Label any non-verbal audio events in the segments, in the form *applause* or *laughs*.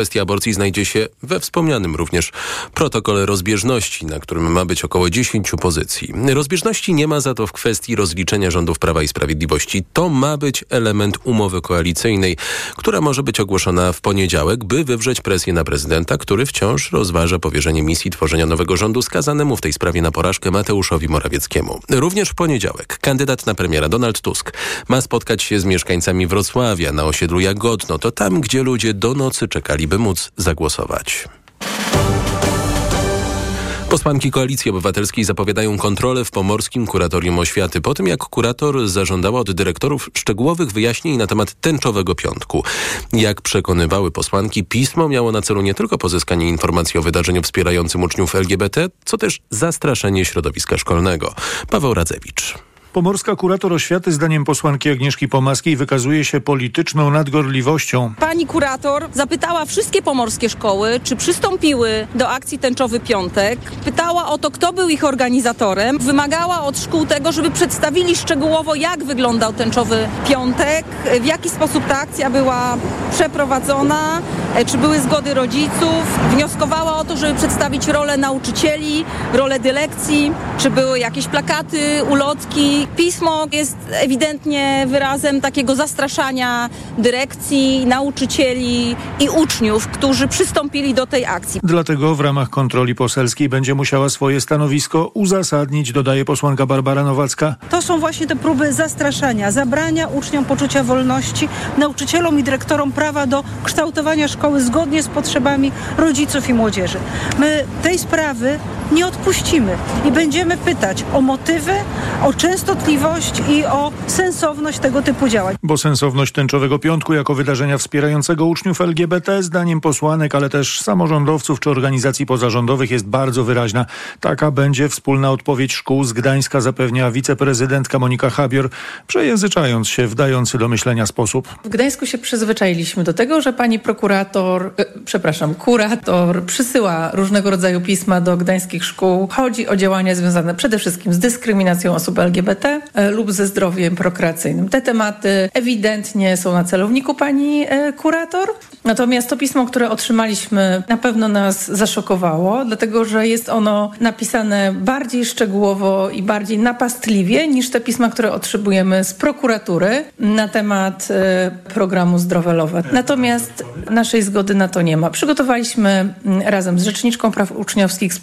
Kwestia aborcji znajdzie się we wspomnianym również protokole rozbieżności, na którym ma być około 10 pozycji. Rozbieżności nie ma za to w kwestii rozliczenia rządów Prawa i Sprawiedliwości. To ma być element umowy koalicyjnej, która może być ogłoszona w poniedziałek, by wywrzeć presję na prezydenta, który wciąż rozważa powierzenie misji tworzenia nowego rządu skazanemu w tej sprawie na porażkę Mateuszowi Morawieckiemu. Również w poniedziałek kandydat na premiera Donald Tusk ma spotkać się z mieszkańcami Wrocławia na osiedlu Jagodno. To tam, gdzie ludzie do nocy czekali by móc zagłosować. Posłanki Koalicji Obywatelskiej zapowiadają kontrolę w Pomorskim Kuratorium Oświaty po tym, jak kurator zażądała od dyrektorów szczegółowych wyjaśnień na temat tęczowego piątku. Jak przekonywały posłanki, pismo miało na celu nie tylko pozyskanie informacji o wydarzeniu wspierającym uczniów LGBT, co też zastraszenie środowiska szkolnego. Paweł Radzewicz. Pomorska kurator oświaty zdaniem posłanki Agnieszki Pomaskiej wykazuje się polityczną nadgorliwością. Pani kurator zapytała wszystkie pomorskie szkoły, czy przystąpiły do akcji Tęczowy Piątek. Pytała o to, kto był ich organizatorem. Wymagała od szkół tego, żeby przedstawili szczegółowo, jak wyglądał Tęczowy Piątek, w jaki sposób ta akcja była przeprowadzona, czy były zgody rodziców. Wnioskowała o to, żeby przedstawić rolę nauczycieli, rolę dylekcji, czy były jakieś plakaty, ulotki, pismo jest ewidentnie wyrazem takiego zastraszania dyrekcji, nauczycieli i uczniów, którzy przystąpili do tej akcji. Dlatego w ramach kontroli poselskiej będzie musiała swoje stanowisko uzasadnić, dodaje posłanka Barbara Nowacka. To są właśnie te próby zastraszania, zabrania uczniom poczucia wolności, nauczycielom i dyrektorom prawa do kształtowania szkoły zgodnie z potrzebami rodziców i młodzieży. My tej sprawy nie odpuścimy i będziemy pytać o motywy, o częstotliwość i o sensowność tego typu działań. Bo sensowność tęczowego piątku jako wydarzenia wspierającego uczniów LGBT zdaniem posłanek, ale też samorządowców czy organizacji pozarządowych jest bardzo wyraźna. Taka będzie wspólna odpowiedź szkół z Gdańska zapewnia wiceprezydentka Monika Habior, przejęzyczając się w dający do myślenia sposób. W Gdańsku się przyzwyczailiśmy do tego, że pani prokurator, e, przepraszam, kurator przysyła różnego rodzaju pisma do gdańskich szkół. Chodzi o działania związane przede wszystkim z dyskryminacją osób LGBT e, lub ze zdrowiem prokreacyjnym. Te tematy ewidentnie są na celowniku pani e, kurator. Natomiast to pismo, które otrzymaliśmy, na pewno nas zaszokowało, dlatego że jest ono napisane bardziej szczegółowo i bardziej napastliwie niż te pisma, które otrzymujemy z prokuratury na temat e, programu Zdrowe Lowe. Natomiast naszej zgody na to nie ma. Przygotowaliśmy razem z Rzeczniczką Praw Uczniowskich, z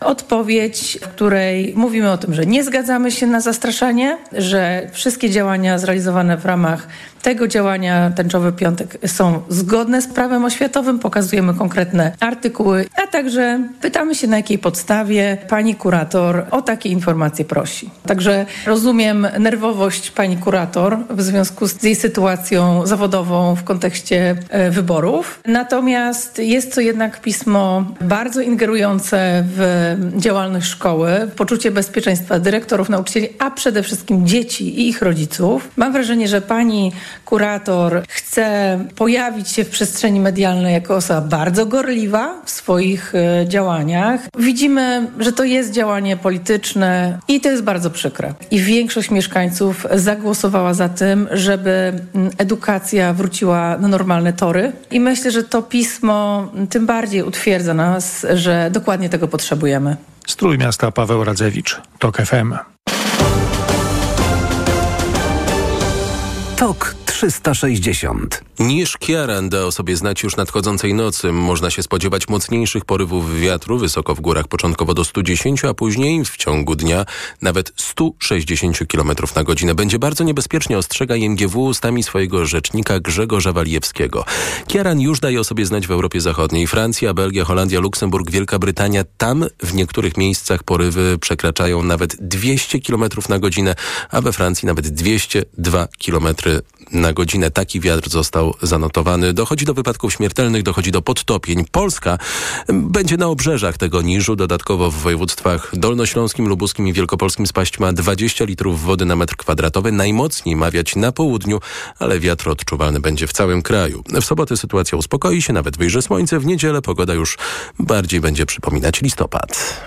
odpowiedź, w której mówimy o tym, że nie zgadzamy się na zastraszanie, że wszystkie działania zrealizowane w ramach tego działania Tęczowy Piątek są zgodne z prawem oświatowym, pokazujemy konkretne artykuły, a także pytamy się na jakiej podstawie pani kurator o takie informacje prosi. Także rozumiem nerwowość pani kurator w związku z jej sytuacją zawodową w kontekście e, wyborów. Natomiast jest to jednak pismo bardzo ingerujące w działalność szkoły, poczucie bezpieczeństwa dyrektorów, nauczycieli, a przede wszystkim dzieci i ich rodziców. Mam wrażenie, że pani kurator chce pojawić się w przestrzeni medialnej jako osoba bardzo gorliwa w swoich e, działaniach. Widzimy, że to jest działanie polityczne i to jest bardzo przykre. I większość mieszkańców zagłosowała za tym, żeby edukacja wróciła na normalne tory. I myślę, że to pismo tym bardziej utwierdza nas, że dokładnie tego potrzebujemy. Strój miasta Paweł Radzewicz, TOK FM. TOK 360. Niż Kiaran da o sobie znać już nadchodzącej nocy. Można się spodziewać mocniejszych porywów wiatru wysoko w górach, początkowo do 110, a później w ciągu dnia nawet 160 km na godzinę. Będzie bardzo niebezpiecznie, ostrzega IMGW ustami swojego rzecznika Grzegorza Walijewskiego. Kiaran już daje o sobie znać w Europie Zachodniej. Francja, Belgia, Holandia, Luksemburg, Wielka Brytania. Tam w niektórych miejscach porywy przekraczają nawet 200 km na godzinę, a we Francji nawet 202 km na godzinę. Taki wiatr został zanotowany. Dochodzi do wypadków śmiertelnych, dochodzi do podtopień. Polska będzie na obrzeżach tego niżu. Dodatkowo w województwach dolnośląskim, lubuskim i wielkopolskim spaść ma 20 litrów wody na metr kwadratowy. Najmocniej ma wiać na południu, ale wiatr odczuwalny będzie w całym kraju. W sobotę sytuacja uspokoi się, nawet wyjrzy słońce. W niedzielę pogoda już bardziej będzie przypominać listopad.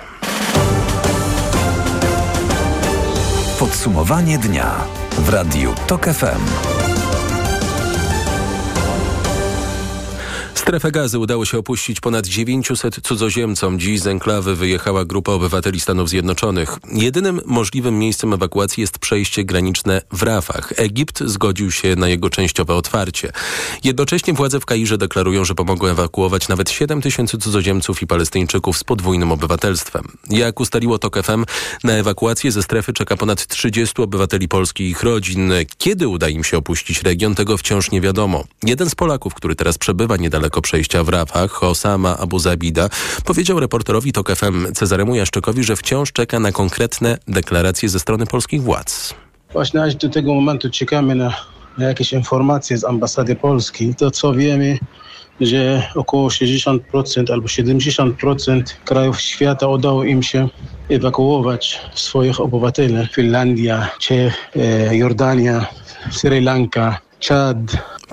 Podsumowanie dnia w Radiu TOK FM. Strefę gazy udało się opuścić ponad 900 cudzoziemcom. Dziś z enklawy wyjechała grupa obywateli Stanów Zjednoczonych. Jedynym możliwym miejscem ewakuacji jest przejście graniczne w Rafach. Egipt zgodził się na jego częściowe otwarcie. Jednocześnie władze w Kairze deklarują, że pomogą ewakuować nawet 7 tysięcy cudzoziemców i Palestyńczyków z podwójnym obywatelstwem. Jak ustaliło TOK FM, na ewakuację ze strefy czeka ponad 30 obywateli Polski i ich rodzin. Kiedy uda im się opuścić region, tego wciąż nie wiadomo. Jeden z Polaków, który teraz przebywa niedaleko niedaleko przejścia w Rafach, Osama Abu Zabida, powiedział reporterowi TOK FM Cezaremu Jaszczykowi, że wciąż czeka na konkretne deklaracje ze strony polskich władz. Właśnie aż do tego momentu czekamy na, na jakieś informacje z ambasady Polski. To co wiemy, że około 60% albo 70% krajów świata udało im się ewakuować swoich obywateli. Finlandia, Czech, e, Jordania, Sri Lanka, Czad,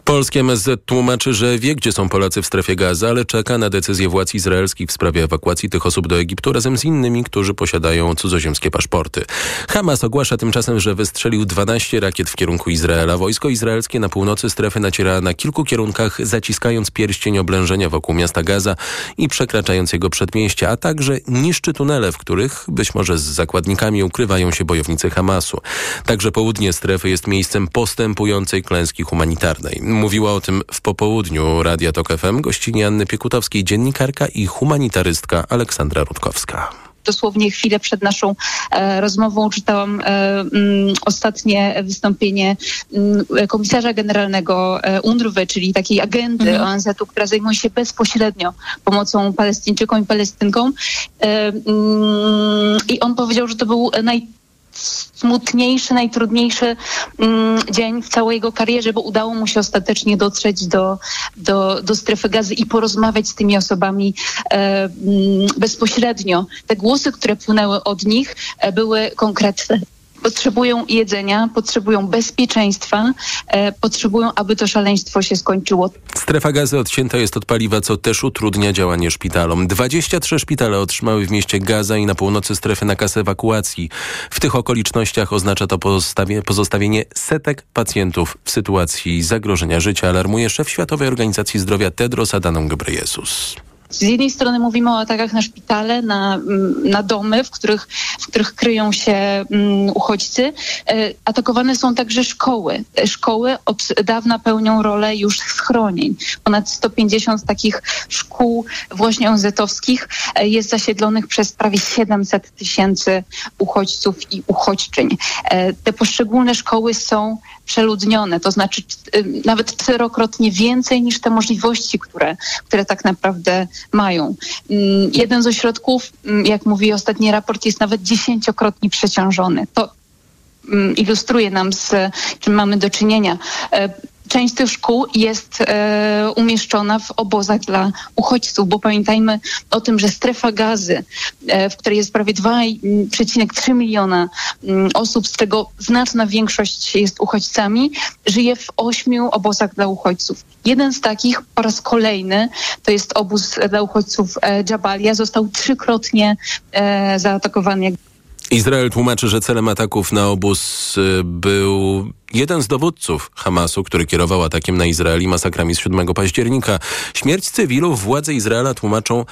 Polskie MSZ tłumaczy, że wie, gdzie są Polacy w strefie gazy, ale czeka na decyzję władz izraelskich w sprawie ewakuacji tych osób do Egiptu razem z innymi, którzy posiadają cudzoziemskie paszporty. Hamas ogłasza tymczasem, że wystrzelił 12 rakiet w kierunku Izraela. Wojsko izraelskie na północy strefy naciera na kilku kierunkach, zaciskając pierścień oblężenia wokół miasta Gaza i przekraczając jego przedmieścia, a także niszczy tunele, w których być może z zakładnikami ukrywają się bojownicy Hamasu. Także południe strefy jest miejscem postępującej klęski humanitarnej. Mówiła o tym w popołudniu Radia Tok FM gościni Anny Piekutowskiej, dziennikarka i humanitarystka Aleksandra Rutkowska dosłownie chwilę przed naszą e, rozmową czytałam e, m, mm, ostatnie wystąpienie m, mm, komisarza generalnego e, UNRWA, czyli takiej agendy mhm. ONZ-u, która zajmuje się bezpośrednio pomocą Palestyńczykom i Palestynkom. E, m, mm, I on powiedział, że to był naj smutniejszy, najtrudniejszy mm, dzień w całej jego karierze, bo udało mu się ostatecznie dotrzeć do, do, do strefy gazy i porozmawiać z tymi osobami e, mm, bezpośrednio. Te głosy, które płynęły od nich, e, były konkretne potrzebują jedzenia, potrzebują bezpieczeństwa, e, potrzebują, aby to szaleństwo się skończyło. Strefa gazy odcięta jest od paliwa, co też utrudnia działanie szpitalom. 23 szpitale otrzymały w mieście Gaza i na północy strefy nakaz ewakuacji. W tych okolicznościach oznacza to pozostawienie setek pacjentów w sytuacji zagrożenia życia, alarmuje szef Światowej Organizacji Zdrowia Tedros Adhanom Ghebreyesus. Z jednej strony mówimy o atakach na szpitale, na, mm, na domy, w których, w których kryją się um, uchodźcy. E, atakowane są także szkoły. E, szkoły od dawna pełnią rolę już schronień. Ponad 150 takich szkół właśnie ONZ-owskich e, jest zasiedlonych przez prawie 700 tysięcy uchodźców i uchodźczyń. E, te poszczególne szkoły są przeludnione, to znaczy y, nawet czterokrotnie więcej niż te możliwości, które, które tak naprawdę mają. Mm, jeden z ośrodków, mm, jak mówi ostatni raport, jest nawet dziesięciokrotnie przeciążony. To mm, ilustruje nam, z czym mamy do czynienia. Część tych szkół jest e, umieszczona w obozach dla uchodźców, bo pamiętajmy o tym, że strefa gazy, e, w której jest prawie 2,3 miliona m, osób, z czego znaczna większość jest uchodźcami, żyje w ośmiu obozach dla uchodźców. Jeden z takich po raz kolejny, to jest obóz dla uchodźców e, Jabalia, został trzykrotnie e, zaatakowany. Izrael tłumaczy, że celem ataków na obóz y, był jeden z dowódców Hamasu, który kierował atakiem na Izrael i masakrami z 7 października. Śmierć cywilów władze Izraela tłumaczą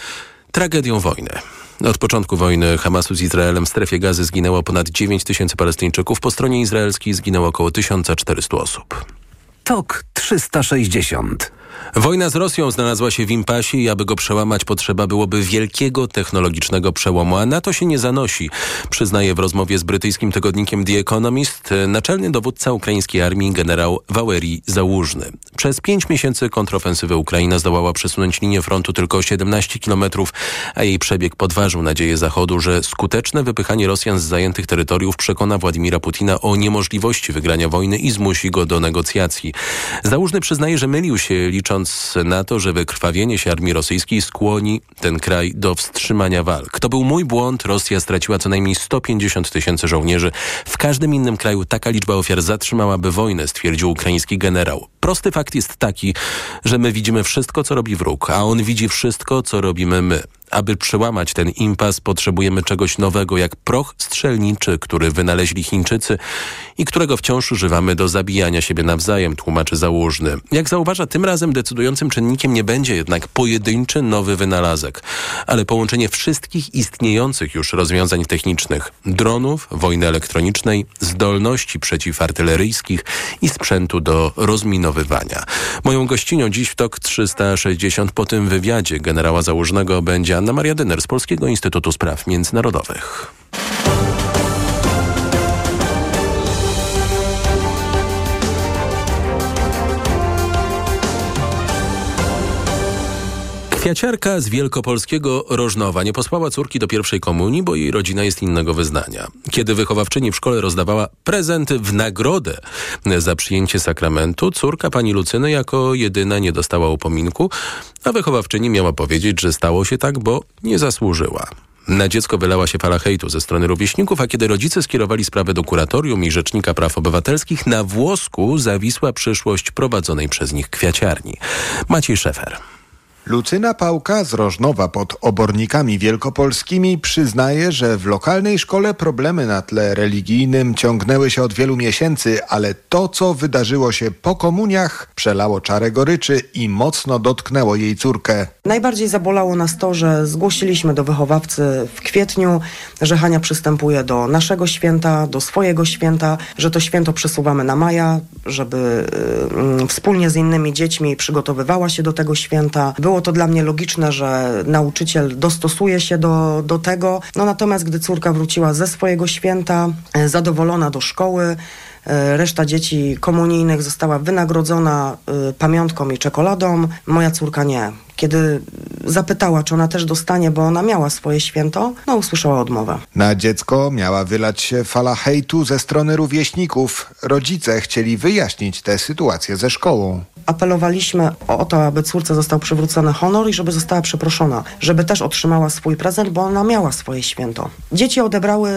tragedią wojny. Od początku wojny Hamasu z Izraelem w strefie gazy zginęło ponad 9 tysięcy Palestyńczyków. Po stronie izraelskiej zginęło około 1400 osób. TOK 360 Wojna z Rosją znalazła się w impasie i aby go przełamać potrzeba byłoby wielkiego technologicznego przełomu, a na to się nie zanosi, przyznaje w rozmowie z brytyjskim tygodnikiem The Economist naczelny dowódca ukraińskiej armii generał Waleri Załużny. Przez pięć miesięcy kontrofensywy Ukraina zdołała przesunąć linię frontu tylko o 17 kilometrów, a jej przebieg podważył nadzieję Zachodu, że skuteczne wypychanie Rosjan z zajętych terytoriów przekona Władimira Putina o niemożliwości wygrania wojny i zmusi go do negocjacji. Załużny przyznaje, że mylił się licząc na to, że wykrwawienie się armii rosyjskiej skłoni ten kraj do wstrzymania walk. To był mój błąd. Rosja straciła co najmniej 150 tysięcy żołnierzy. W każdym innym kraju taka liczba ofiar zatrzymałaby wojnę, stwierdził ukraiński generał. Prosty fakt jest taki, że my widzimy wszystko, co robi wróg, a on widzi wszystko, co robimy my. Aby przełamać ten impas, potrzebujemy czegoś nowego, jak proch strzelniczy, który wynaleźli Chińczycy i którego wciąż używamy do zabijania siebie nawzajem, tłumaczy Załużny. Jak zauważa, tym razem decydującym czynnikiem nie będzie jednak pojedynczy nowy wynalazek, ale połączenie wszystkich istniejących już rozwiązań technicznych, dronów, wojny elektronicznej, zdolności przeciwartyleryjskich i sprzętu do rozminowywania. Moją gościnią dziś w TOK 360 po tym wywiadzie generała Załużnego będzie Anna Maria Dyner z Polskiego Instytutu Spraw Międzynarodowych. Kwiaciarka z wielkopolskiego Rożnowa nie posłała córki do pierwszej komunii, bo jej rodzina jest innego wyznania. Kiedy wychowawczyni w szkole rozdawała prezenty w nagrodę za przyjęcie sakramentu, córka pani Lucyny jako jedyna nie dostała upominku, a wychowawczyni miała powiedzieć, że stało się tak, bo nie zasłużyła. Na dziecko wylała się fala hejtu ze strony rówieśników, a kiedy rodzice skierowali sprawę do kuratorium i Rzecznika Praw Obywatelskich, na włosku zawisła przyszłość prowadzonej przez nich kwiaciarni. Maciej Szefer. Lucyna Pałka z Rożnowa pod Obornikami Wielkopolskimi przyznaje, że w lokalnej szkole problemy na tle religijnym ciągnęły się od wielu miesięcy, ale to, co wydarzyło się po komuniach, przelało czarę goryczy i mocno dotknęło jej córkę. Najbardziej zabolało nas to, że zgłosiliśmy do wychowawcy w kwietniu, że Hania przystępuje do naszego święta, do swojego święta, że to święto przesuwamy na maja, żeby y, y, wspólnie z innymi dziećmi przygotowywała się do tego święta. Było było to dla mnie logiczne, że nauczyciel dostosuje się do, do tego. No natomiast gdy córka wróciła ze swojego święta, e, zadowolona do szkoły, e, Reszta dzieci komunijnych została wynagrodzona y, pamiątką i czekoladą. Moja córka nie. Kiedy zapytała, czy ona też dostanie, bo ona miała swoje święto, no usłyszała odmowę. Na dziecko miała wylać się fala hejtu ze strony rówieśników. Rodzice chcieli wyjaśnić tę sytuację ze szkołą apelowaliśmy o to, aby córce został przywrócony honor i żeby została przeproszona, żeby też otrzymała swój prezent, bo ona miała swoje święto. Dzieci odebrały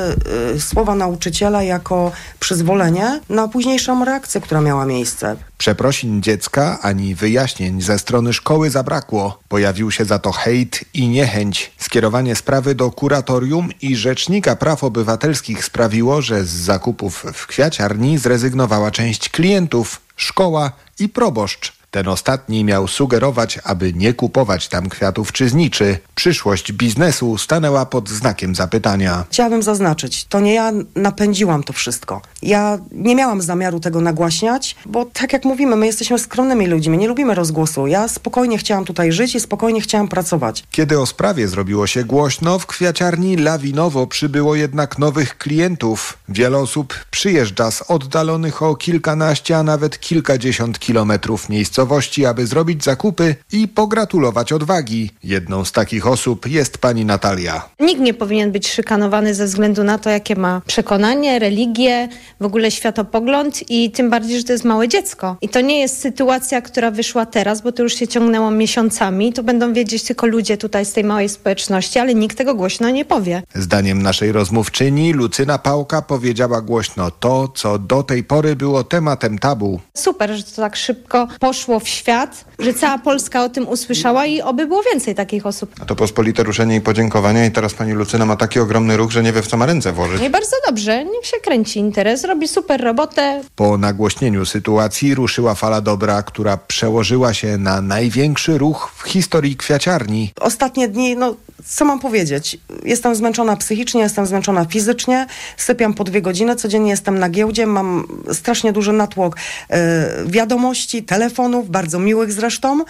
y, słowa nauczyciela jako przyzwolenie na późniejszą reakcję, która miała miejsce. Przeprosin dziecka ani wyjaśnień ze strony szkoły zabrakło. Pojawił się za to hejt i niechęć. Skierowanie sprawy do kuratorium i Rzecznika Praw Obywatelskich sprawiło, że z zakupów w kwiaciarni zrezygnowała część klientów, szkoła i proboszcz. Ten ostatni miał sugerować, aby nie kupować tam kwiatów czy zniczy. Przyszłość biznesu stanęła pod znakiem zapytania. Chciałabym zaznaczyć, to nie ja napędziłam to wszystko. Ja nie miałam zamiaru tego nagłaśniać, bo tak jak mówimy, my jesteśmy skromnymi ludźmi, nie lubimy rozgłosu. Ja spokojnie chciałam tutaj żyć i spokojnie chciałam pracować. Kiedy o sprawie zrobiło się głośno, w kwiaciarni lawinowo przybyło jednak nowych klientów. Wiele osób przyjeżdża z oddalonych o kilkanaście, a nawet kilkadziesiąt kilometrów miejscowości miejscowości, aby zrobić zakupy i pogratulować odwagi. Jedną z takich osób jest pani Natalia. Nikt nie powinien być szykanowany ze względu na to, jakie ma przekonanie, religię, w ogóle światopogląd i tym bardziej, że to jest małe dziecko. I to nie jest sytuacja, która wyszła teraz, bo to już się ciągnęło miesiącami. To będą wiedzieć tylko ludzie tutaj z tej małej społeczności, ale nikt tego głośno nie powie. Zdaniem naszej rozmówczyni Lucyna Pałka powiedziała głośno to, co do tej pory było tematem tabu. Super, że to tak szybko poszło w świat, że cała Polska o tym usłyszała i oby było więcej takich osób. A to pospolite ruszenie i podziękowania i teraz pani Lucyna ma taki ogromny ruch, że nie wie w co ma ręce włożyć. Nie bardzo dobrze, niech się kręci interes, robi super robotę. Po nagłośnieniu sytuacji ruszyła fala dobra, która przełożyła się na największy ruch w historii kwiaciarni. Ostatnie dni, no co mam powiedzieć? Jestem zmęczona psychicznie, jestem zmęczona fizycznie, sypiam po dwie godziny, codziennie jestem na giełdzie, mam strasznie duży natłok yy, wiadomości, telefonów, bardzo miłych zresztą,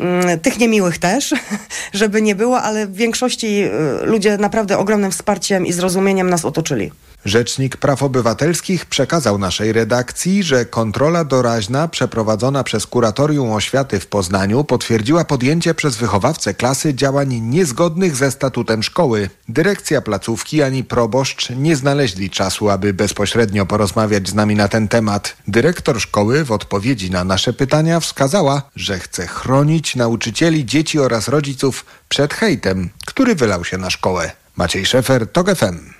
yy, tych niemiłych też, *laughs* żeby nie było, ale w większości yy, ludzie naprawdę ogromnym wsparciem i zrozumieniem nas otoczyli. Rzecznik Praw Obywatelskich przekazał naszej redakcji, że kontrola doraźna przeprowadzona przez Kuratorium Oświaty w Poznaniu potwierdziła podjęcie przez wychowawcę klasy działań niezgodnych ze statutem szkoły. Dyrekcja placówki ani proboszcz nie znaleźli czasu, aby bezpośrednio porozmawiać z nami na ten temat. Dyrektor szkoły w odpowiedzi na nasze pytania wskazała, że chce chronić nauczycieli, dzieci oraz rodziców przed hejtem, który wylał się na szkołę. Maciej Szefer, TOG FM.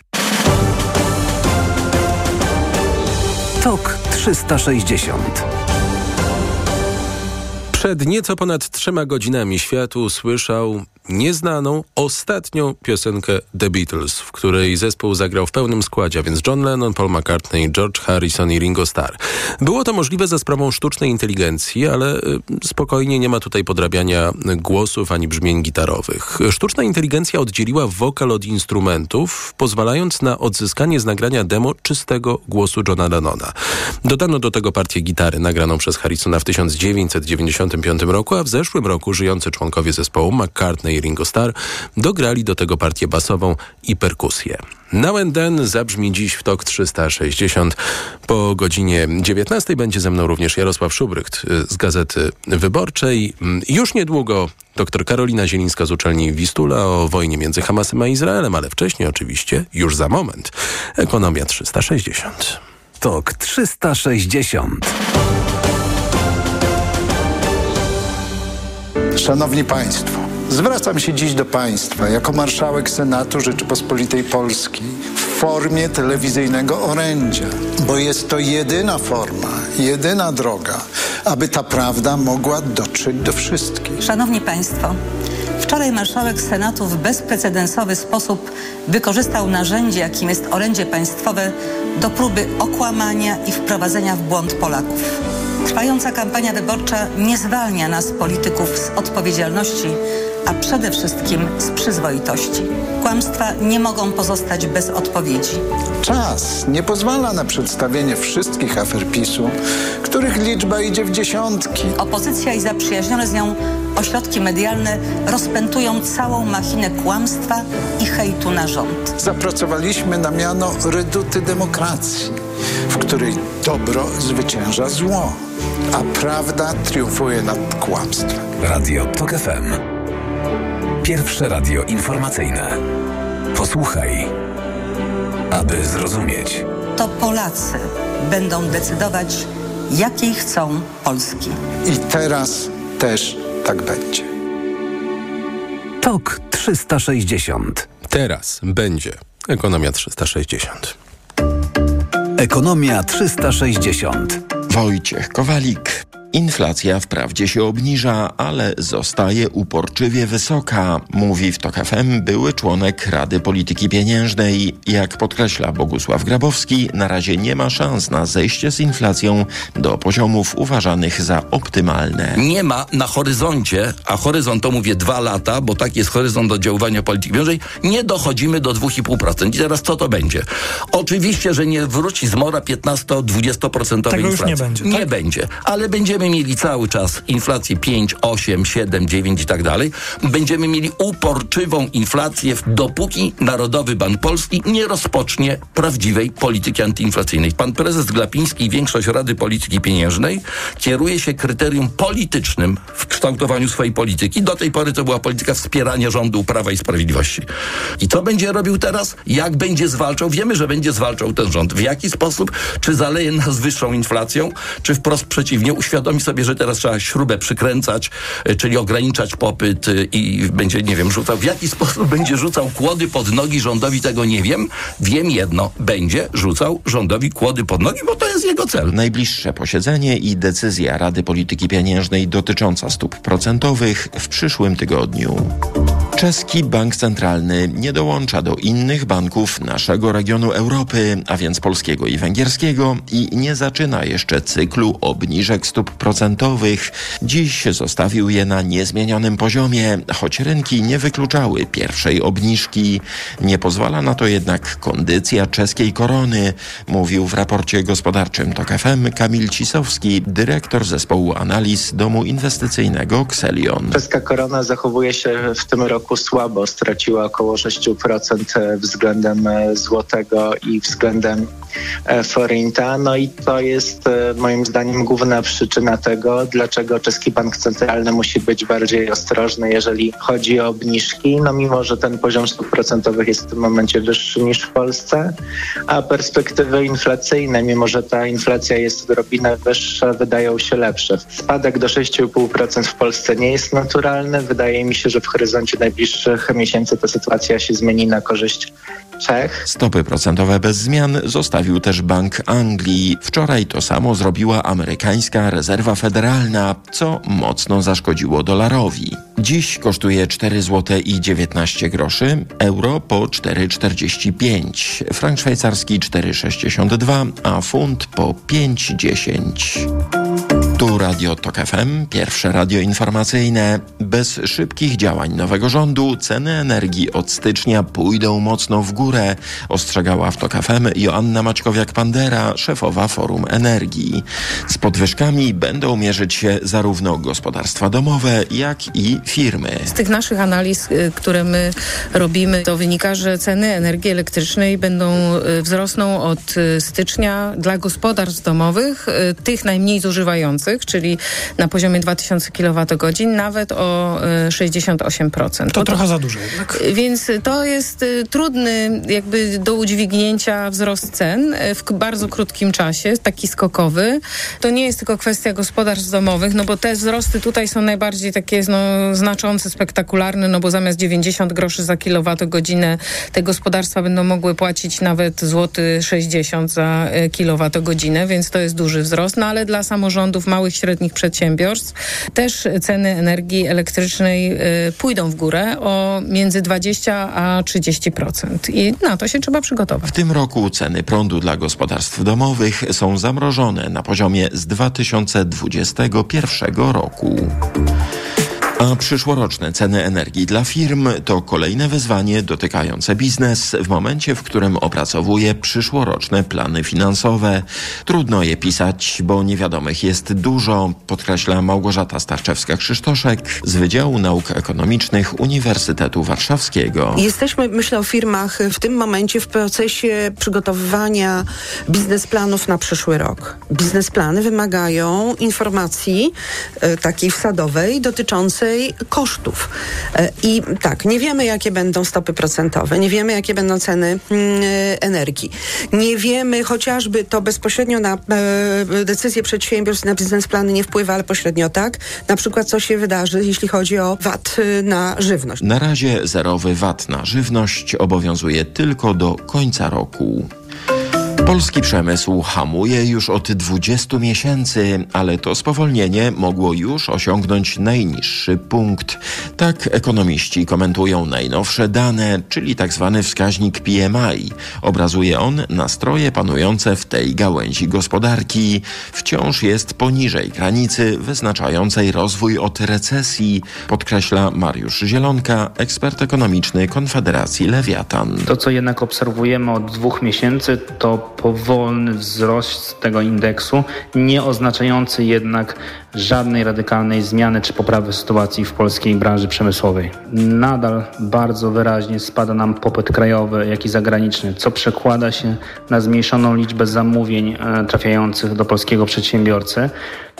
TOK 360 Przed nieco ponad trzema godzinami świat usłyszał nieznaną, ostatnią piosenkę The Beatles, w której zespół zagrał w pełnym składzie, więc John Lennon, Paul McCartney, George Harrison i Ringo Starr. Było to możliwe za sprawą sztucznej inteligencji, ale y, spokojnie nie ma tutaj podrabiania głosów ani brzmień gitarowych. Sztuczna inteligencja oddzieliła wokal od instrumentów, pozwalając na odzyskanie z nagrania demo czystego głosu Johna Lennona. Dodano do tego partię gitary nagraną przez Harrisona w 1995 roku, a w zeszłym roku żyjący członkowie zespołu McCartney i Ringo Starr dograli do tego partię basową i perkusję. Now and Then zabrzmi dziś w TOK 360. Po godzinie 19 będzie ze mną również Jarosław Szubrycht y, z Gazety Wyborczej. Mm, Już niedługo dr Karolina Zielińska z uczelni Wistula o wojnie między Hamasem a Izraelem, ale wcześniej oczywiście, już za moment, Ekonomia 360. TOK 360. Szanowni Państwo, zwracam się dziś do Państwa jako marszałek Senatu Rzeczypospolitej Polskiej w formie telewizyjnego orędzia, bo jest to jedyna forma, jedyna droga, aby ta prawda mogła dotrzeć do wszystkich. Szanowni Państwo, wczoraj marszałek Senatu w bezprecedensowy sposób wykorzystał narzędzie, jakim jest orędzie państwowe, do próby okłamania i wprowadzenia w błąd Polaków. Trwająca kampania wyborcza nie zwalnia nas, polityków, z odpowiedzialności, a przede wszystkim z przyzwoitości. Kłamstwa nie mogą pozostać bez odpowiedzi. Czas nie pozwala na przedstawienie wszystkich afer PiSu, których liczba idzie w dziesiątki. Opozycja i zaprzyjaźnione z nią ośrodki medialne rozpętują całą machinę kłamstwa i hejtu na rząd. Zapracowaliśmy na miano reduty demokracji, w której dobro zwycięża zło, a prawda triumfuje nad kłamstwem. Radio TOK FM. Pierwsze radio informacyjne. Posłuchaj, aby zrozumieć. To Polacy będą decydować, jakiej chcą Polski. I teraz też tak będzie. TOK 360. Teraz będzie Ekonomia 360. Ekonomia 360. Wojciech Kowalik. Inflacja wprawdzie się obniża, ale zostaje uporczywie wysoka, mówi w TOK FM były członek Rady Polityki Pieniężnej. Jak podkreśla Bogusław Grabowski, na razie nie ma szans na zejście z inflacją do poziomów uważanych za optymalne. Nie ma na horyzoncie, a horyzont to mówię dwa lata, bo tak jest horyzont oddziaływania polityki pieniężnej, nie dochodzimy do 2,5%. I teraz co to będzie? Oczywiście, że nie wróci zmora 15-20% Tego już inflacji. nie będzie, Nie tak? będzie, ale będziemy mieli cały czas inflację 5, 8, 7, 9 i tak dalej. Będziemy mieli uporczywą inflację, dopóki Narodowy Bank Polski nie rozpocznie prawdziwej polityki antyinflacyjnej. Pan prezes Glapiński i większość Rady Polityki Pieniężnej kieruje się kryterium politycznym w kształtowaniu swojej polityki. Do tej pory to była polityka wspierania rządu Prawa i Sprawiedliwości. I co będzie robił teraz? Jak będzie zwalczał? Wiemy, że będzie zwalczał ten rząd. W jaki sposób? Czy zaleje nas wyższą inflacją? Czy wprost przeciwnie? Uświadomi sobie, że teraz trzeba śrubę przykręcać, y, czyli ograniczać popyt y, i będzie, nie wiem, rzucał. W jaki sposób będzie rzucał kłody pod nogi rządowi? Tego nie wiem. Wiem jedno. Będzie rzucał rządowi kłody pod nogi, bo to jest jego cel. Najbliższe posiedzenie i decyzja Rady Polityki Pieniężnej dotycząca stóp procentowych w przyszłym tygodniu. Czeski Bank Centralny nie dołącza do innych banków naszego regionu Europy, a więc polskiego i węgierskiego, i nie zaczyna jeszcze cyklu obniżek stóp procentowych. Dziś zostawił je na niezmienionym poziomie, choć rynki nie wykluczały pierwszej obniżki. Nie pozwala na to jednak kondycja czeskiej korony, mówił w raporcie gospodarczym TOK FM Kamil Cisowski, dyrektor zespołu analiz domu inwestycyjnego Xelion. Czeska korona zachowuje się w tym roku słabo. Straciła około 6% względem e, złotego i względem e, forinta. No i to jest e, moim zdaniem główna przyczyna tego, dlaczego czeski bank centralny musi być bardziej ostrożny, jeżeli chodzi o obniżki. No mimo, że ten poziom stóp procentowych jest w tym momencie wyższy niż w Polsce, a perspektywy inflacyjne, mimo że ta inflacja jest odrobinę wyższa, wydają się lepsze. Spadek do 6,5% w Polsce nie jest naturalny. Wydaje mi się, że w horyzoncie najbliższych najbliższych miesięcy ta sytuacja się zmieni na korzyść Czech. Stopy procentowe bez zmian zostawił też Bank Anglii. Wczoraj to samo zrobiła amerykańska rezerwa federalna, co mocno zaszkodziło dolarowi. Dziś kosztuje 4 zł i 19 groszy, euro po 4,45, frank szwajcarski 4,62, a funt po 5,10. Tu Radio Tok FM, pierwsze radio informacyjne. Bez szybkich działań nowego rządu ceny energii od stycznia pójdą mocno w górę, ostrzegała w Tok FM Joanna Maćkowiak-Pandera, szefowa Forum Energii. Z podwyżkami będą mierzyć się zarówno gospodarstwa domowe, jak i firmy. Z tych naszych analiz, y, które my robimy, to wynika, że ceny energii elektrycznej będą y, wzrosną od y, stycznia dla gospodarstw domowych, tych najmniej zużywających czyli na poziomie 2000 kWh, nawet o 68%. E, to trochę za dużo jednak. Więc to jest e, trudny jakby do udźwignięcia wzrost cen e, w bardzo krótkim czasie, taki skokowy. To nie jest tylko kwestia gospodarstw domowych, no bo te wzrosty tutaj są najbardziej takie no, znaczące, spektakularne, no bo zamiast 90 groszy za kilowatogodzinę te gospodarstwa będą mogły płacić nawet złoty 60 za kilowatogodzinę, więc to jest duży wzrost, no ale dla samorządów małych, średnich przedsiębiorstw, też ceny energii elektrycznej y, pójdą w górę o między 20 a 30%. I na to się trzeba przygotować. W tym roku ceny prądu dla gospodarstw domowych są zamrożone na poziomie z 2021 roku. A przyszłoroczne ceny energii dla firm to kolejne wyzwanie dotykające biznes w momencie, w którym opracowuje przyszłoroczne plany finansowe. Trudno je pisać, bo niewiadomych jest dużo, podkreśla Małgorzata Starczewska-Krzysztoszek z Wydziału Nauk Ekonomicznych Uniwersytetu Warszawskiego. Jesteśmy, myślę o firmach w tym momencie w procesie przygotowywania biznesplanów na przyszły rok. Biznesplany wymagają informacji e, takiej wsadowej dotyczącej kosztów. E, I tak, nie wiemy, jakie będą stopy procentowe, nie wiemy, jakie będą ceny mm, e, energii. Nie wiemy chociażby to bezpośrednio na e, decyzje przedsiębiorstw, na biznesplany nie wpływa, ale pośrednio tak. Na przykład, co się wydarzy, jeśli chodzi o VAT na żywność. Na razie zerowy VAT na żywność obowiązuje tylko do końca roku. Polski przemysł hamuje już od 20 miesięcy, ale to spowolnienie mogło już osiągnąć najniższy punkt. Tak ekonomiści komentują najnowsze dane, czyli tzw. Tak wskaźnik PMI. Obrazuje on nastroje panujące w tej gałęzi gospodarki. Wciąż jest poniżej granicy wyznaczającej rozwój od recesji, podkreśla Mariusz Zielonka, ekspert ekonomiczny Konfederacji Lewiatan. To, co jednak obserwujemy od dwóch miesięcy, to powolny wzrost tego indeksu, nie oznaczający jednak żadnej radykalnej zmiany czy poprawy sytuacji w polskiej branży przemysłowej. Nadal bardzo wyraźnie spada nam popyt krajowy, jak i zagraniczny, co przekłada się na zmniejszoną liczbę zamówień e, trafiających do polskiego przedsiębiorcy.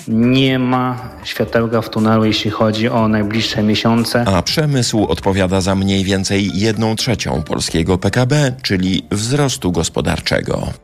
Nie ma światełka w tunelu, jeśli chodzi o najbliższe miesiące. A przemysł odpowiada za mniej więcej jedną trzecią polskiego PKB, czyli wzrostu gospodarczego.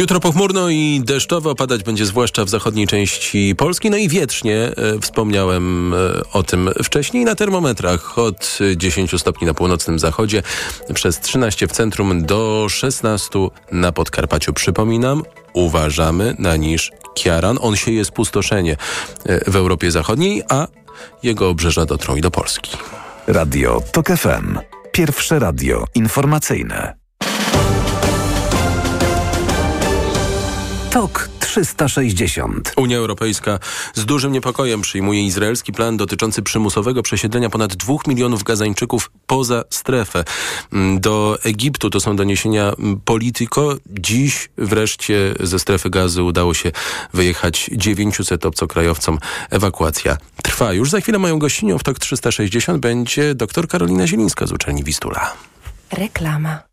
Jutro pochmurno i deszczowo padać będzie zwłaszcza w zachodniej części Polski, no i wietrznie. E, wspomniałem e, o tym wcześniej. Na termometrach od 10 stopni na północnym zachodzie, przez 13 w centrum do 16 na Podkarpaciu. Przypominam, uważamy na niż Kiaran. On sieje spustoszenie e, w Europie Zachodniej, a jego obrzeża dotrą i do Polski. Radio TOK FM. Pierwsze radio informacyjne. TOK 360. Unia Europejska z dużym niepokojem przyjmuje izraelski plan dotyczący przymusowego przesiedlenia ponad dwóch milionów Gazańczyków poza strefę. Mm, do Egiptu to są doniesienia mm, Politico. Dziś wreszcie ze strefy gazy udało się wyjechać 900 obcokrajowcom. Ewakuacja trwa. Już za chwilę moją gościnią w TOK 360 będzie dr Karolina Zielińska z uczelni Wistula. Reklama.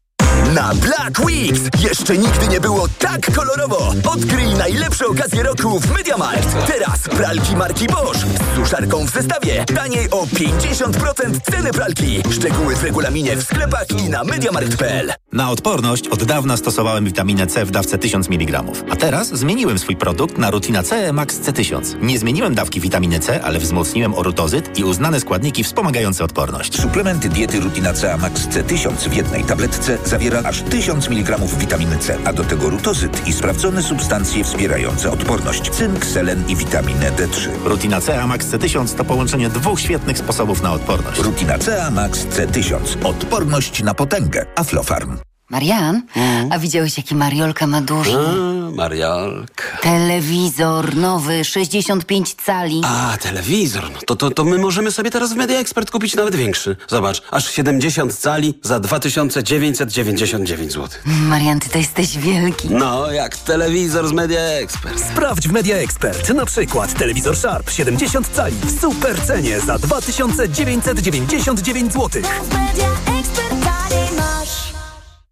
Na Black Weeks jeszcze nigdy nie było tak kolorowo. Odkryj najlepsze okazje roku w MediaMarkt. Teraz pralki marki Bosch z suszarką w zestawie. Taniej o 50% ceny pralki. Szczegóły w regulaminie w sklepach i na MediaMarkt.pl. Na odporność od dawna stosowałem witaminę C w dawce 1000 mg. A teraz zmieniłem swój produkt na Rutina C Max C1000. Nie zmieniłem dawki witaminy C, ale wzmocniłem orutozyt i uznane składniki wspomagające odporność. Suplementy diety Rutina C Max C1000 w jednej tabletce zawiera aż 1000 mg witaminy C, a do tego rutozyt i sprawdzone substancje wspierające odporność, cynk, selen i witaminę D3. Rutina C Max C1000 to połączenie dwóch świetnych sposobów na odporność. Rutina C Max C1000. Odporność na potęgę. Aflofarm. Marian, a widziałeś jaki Mariolka ma duży? A, Mariolka. Telewizor nowy, 65 cali. A, telewizor. No to, to, to my możemy sobie teraz w Media Expert kupić nawet większy. Zobacz, aż 70 cali za 2999 zł. Marian, ty to jesteś wielki. No, jak telewizor z Media Expert. Sprawdź w Media Expert. Na przykład telewizor Sharp 70 cali w super cenie za 2999 zł.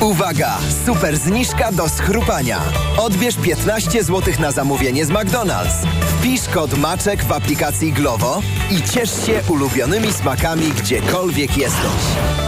Uwaga! Super zniżka do schrupania. Odbierz 15 zł na zamówienie z McDonald's. Wpisz kod Maczek w aplikacji Glovo i ciesz się ulubionymi smakami gdziekolwiek jesteś.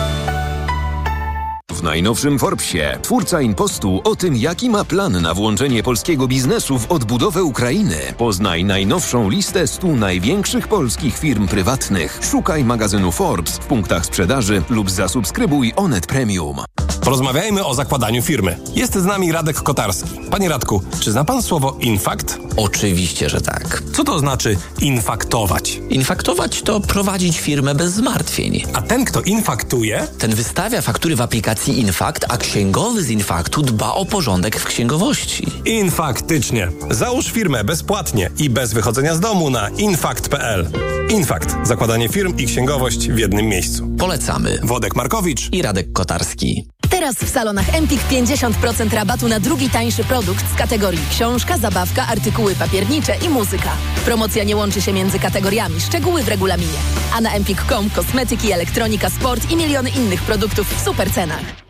W najnowszym Forbesie twórca Impostu o tym, jaki ma plan na włączenie polskiego biznesu w odbudowę Ukrainy. Poznaj najnowszą listę 100 największych polskich firm prywatnych. Szukaj magazynu Forbes w punktach sprzedaży lub zasubskrybuj Onet Premium. Porozmawiajmy o zakładaniu firmy. Jest z nami Radek Kotarski. Panie Radku, czy zna pan słowo infakt? Oczywiście, że tak. Co to znaczy infaktować? Infaktować to prowadzić firmę bez zmartwień. A ten, kto infaktuje? Ten wystawia faktury w aplikacji Infakt, a księgowy z Infaktu dba o porządek w księgowości. Infaktycznie. Załóż firmę bezpłatnie i bez wychodzenia z domu na infakt.pl. Infakt. Zakładanie firm i księgowość w jednym miejscu. Polecamy. Wodek Markowicz i Radek Kotarski. Teraz w salonach Empik 50% rabatu na drugi tańszy produkt z kategorii książka, zabawka, artykuły papiernicze i muzyka. Promocja nie łączy się między kategoriami, szczegóły w regulaminie. A na empik.com kosmetyki, elektronika, sport i miliony innych produktów w super cenach.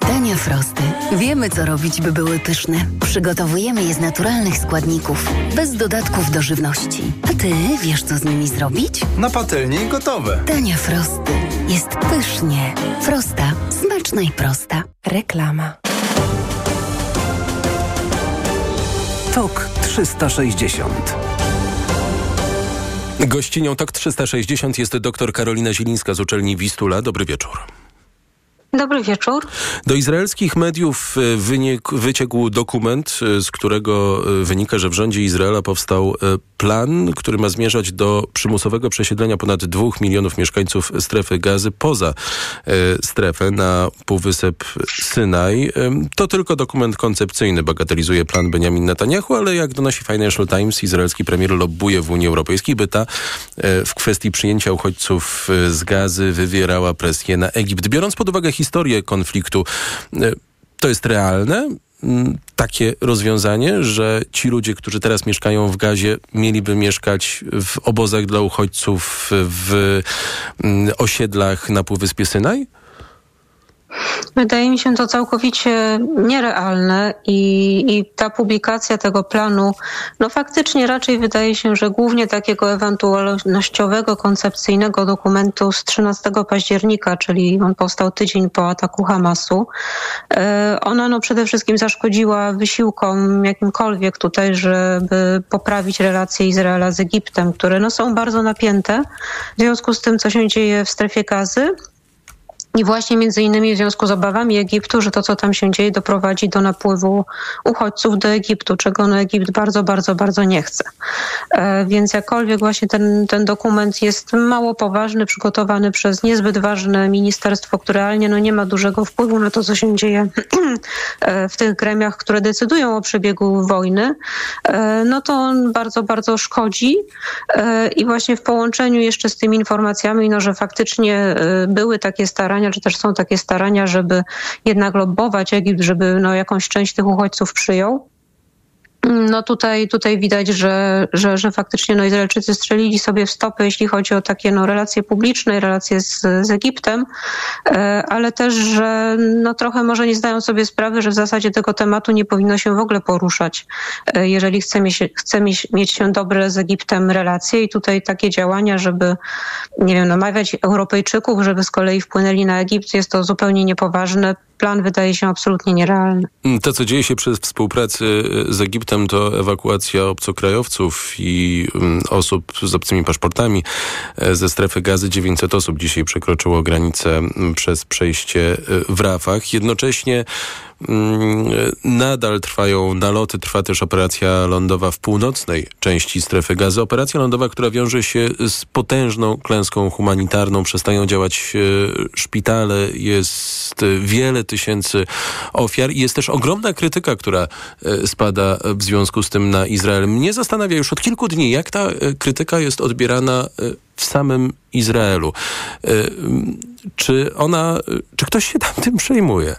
Dania Frosty. Wiemy, co robić, by były pyszne. Przygotowujemy je z naturalnych składników, bez dodatków do żywności. A ty wiesz, co z nimi zrobić? Na patelni gotowe. Dania Frosty. Jest pysznie. Frosta. Smaczna i prosta. Reklama. TOK 360 Gościnią TOK 360 jest dr Karolina Zielińska z uczelni Wistula. Dobry wieczór. Dobry wieczór. Do izraelskich mediów e, wynik, wyciekł dokument, e, z którego e, wynika, że w rządzie Izraela powstał plan, który ma zmierzać do przymusowego przesiedlenia ponad dwóch milionów mieszkańców strefy gazy poza strefę na Półwysep Synaj. To tylko dokument koncepcyjny, bagatelizuje plan Benjamin Netanyahu, ale jak donosi Financial Times, izraelski premier lobbuje w Unii Europejskiej, by ta w kwestii przyjęcia uchodźców z gazy wywierała presję na Egipt. Biorąc pod uwagę historię konfliktu. To jest realne? Takie rozwiązanie, że ci ludzie, którzy teraz mieszkają w Gazie, mieliby mieszkać w obozach dla uchodźców w osiedlach na Półwyspie Synaj? Wydaje mi się to całkowicie nierealne i, i ta publikacja tego planu, no faktycznie raczej wydaje się, że głównie takiego ewentualnościowego, koncepcyjnego dokumentu z 13 października, czyli on powstał tydzień po ataku Hamasu. E, ona no przede wszystkim zaszkodziła wysiłkom jakimkolwiek tutaj, żeby poprawić relacje Izraela z Egiptem, które no są bardzo napięte w związku z tym, co się dzieje w strefie gazy. I właśnie między innymi w związku z obawami Egiptu, że to, co tam się dzieje, doprowadzi do napływu uchodźców do Egiptu, czego no Egipt bardzo, bardzo, bardzo nie chce. E, więc jakkolwiek właśnie ten, ten dokument jest mało poważny, przygotowany przez niezbyt ważne ministerstwo, które realnie no, nie ma dużego wpływu na to, co się dzieje *clears throat* w tych gremiach, które decydują o przebiegu wojny, e, no to on bardzo, bardzo szkodzi. E, I właśnie w połączeniu jeszcze z tymi informacjami, no, że faktycznie e, były takie starania, czy też są takie starania, żeby jednak lobbować Egipt, żeby no, jakąś część tych uchodźców przyjął. No tutaj, tutaj widać, że, że, że faktycznie no Izraelczycy strzelili sobie w stopy, jeśli chodzi o takie no, relacje publiczne, relacje z, z Egiptem, e, ale też, że no, trochę może nie zdają sobie sprawy, że w zasadzie tego tematu nie powinno się w ogóle poruszać, e, jeżeli chce mieć, chce mieć się dobre z Egiptem relacje. I tutaj takie działania, żeby, nie wiem, namawiać Europejczyków, żeby z kolei wpłynęli na Egipt, jest to zupełnie niepoważne plan wydaje się absolutnie nierealny. To, co dzieje się przez współpracy z Egiptem, to ewakuacja obcokrajowców i um, osób z obcymi paszportami e, ze strefy gazy. 900 osób dzisiaj przekroczyło granicę przez przejście e, w Rafach. Jednocześnie Mm, nadal trwają naloty, trwa też operacja lądowa w północnej części strefy gazy. Operacja lądowa, która wiąże się z potężną klęską humanitarną. Przestają działać e, szpitale, jest wiele tysięcy ofiar i jest też ogromna krytyka, która e, spada w związku z tym na Izrael. Mnie zastanawia już od kilku dni, jak ta e, krytyka jest odbierana w samym Izraelu. Czy ona, czy ktoś się tam tym przejmuje?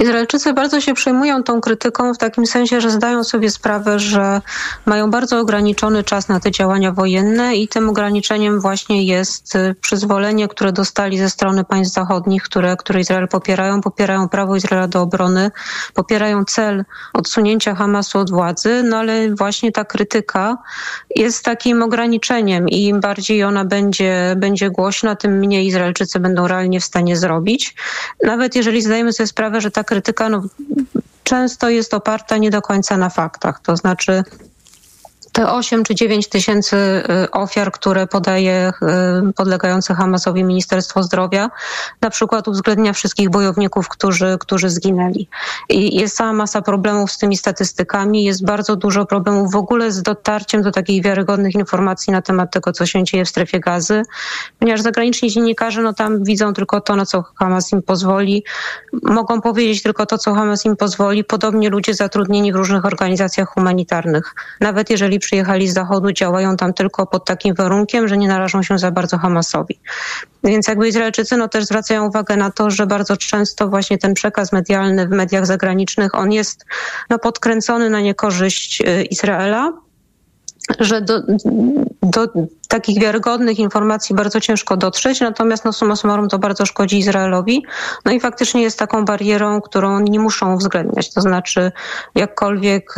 Izraelczycy bardzo się przejmują tą krytyką w takim sensie, że zdają sobie sprawę, że mają bardzo ograniczony czas na te działania wojenne i tym ograniczeniem właśnie jest y, przyzwolenie, które dostali ze strony państw zachodnich, które, które Izrael popierają, popierają prawo Izraela do obrony, popierają cel odsunięcia Hamasu od władzy, no ale właśnie ta krytyka jest takim ograniczeniem i im bardziej ona będzie, będzie głośna, tym mniej Izraelczycy będą realnie w stanie zrobić. Nawet jeżeli zdajemy sobie sprawę, że ta krytyka no, często jest oparta nie do końca na faktach. To znaczy te 8 czy 9 tysięcy y, ofiar, które podaje y, podlegające Hamasowi Ministerstwo Zdrowia, na przykład uwzględnia wszystkich bojowników, którzy, którzy zginęli. I jest cała masa problemów z tymi statystykami, jest bardzo dużo problemów w ogóle z dotarciem do takich wiarygodnych informacji na temat tego, co się dzieje w strefie gazy, ponieważ zagraniczni dziennikarze no tam widzą tylko to, na co Hamas im pozwoli, mogą powiedzieć tylko to, co Hamas im pozwoli, podobnie ludzie zatrudnieni w różnych organizacjach humanitarnych. Nawet jeżeli przyjechali z zachodu, działają tam tylko pod takim warunkiem, że nie narażą się za bardzo Hamasowi. Więc jakby Izraelczycy no, też zwracają uwagę na to, że bardzo często właśnie ten przekaz medialny w mediach zagranicznych, on jest no, podkręcony na niekorzyść y, Izraela, że do, do takich wiarygodnych informacji bardzo ciężko dotrzeć, natomiast no summa summarum to bardzo szkodzi Izraelowi. No i faktycznie jest taką barierą, którą oni nie muszą uwzględniać. To znaczy, jakkolwiek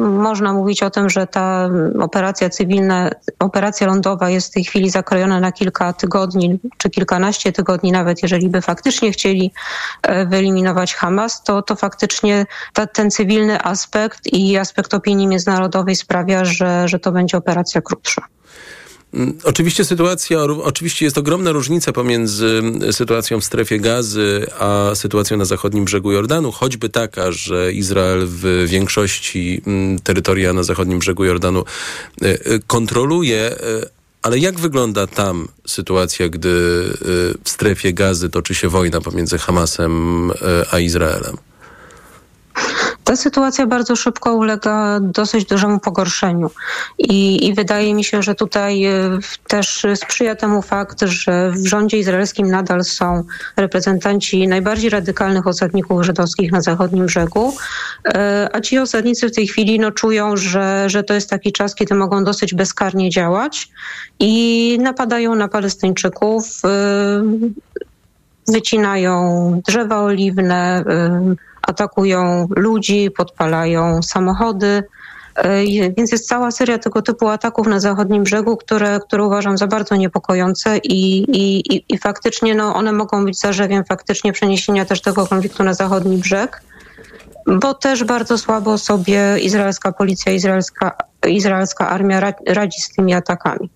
można mówić o tym, że ta operacja cywilna, operacja lądowa jest w tej chwili zakrojona na kilka tygodni, czy kilkanaście tygodni nawet, jeżeli by faktycznie chcieli y, wyeliminować Hamas, to, to faktycznie ta, ten cywilny aspekt i aspekt opinii międzynarodowej sprawia, że, że to będzie operacja krótsza. Mm, oczywiście sytuacja, oczywiście jest ogromna różnica pomiędzy mm, sytuacją w strefie gazy, a sytuacją na zachodnim brzegu Jordanu, choćby taka, że Izrael w większości mm, terytoria na zachodnim brzegu Jordanu e, e, kontroluje, e, ale jak wygląda tam sytuacja, gdy w strefie gazy toczy się wojna pomiędzy Hamasem a Izraelem? Ta sytuacja bardzo szybko ulega dosyć dużemu pogorszeniu. I, i wydaje mi się, że tutaj e, też sprzyja temu fakt, że w rządzie izraelskim nadal są reprezentanci najbardziej radykalnych osadników żydowskich na zachodnim brzegu, e, a ci osadnicy w tej chwili no, czują, że, że to jest taki czas, kiedy mogą dosyć bezkarnie działać i napadają na Palestyńczyków e, wycinają drzewa oliwne, atakują ludzi, podpalają samochody. Więc jest cała seria tego typu ataków na zachodnim brzegu, które, które uważam za bardzo niepokojące i, i, i faktycznie no, one mogą być zarzewiem faktycznie przeniesienia też tego konfliktu na zachodni brzeg, bo też bardzo słabo sobie izraelska policja, izraelska, izraelska armia radzi z tymi atakami.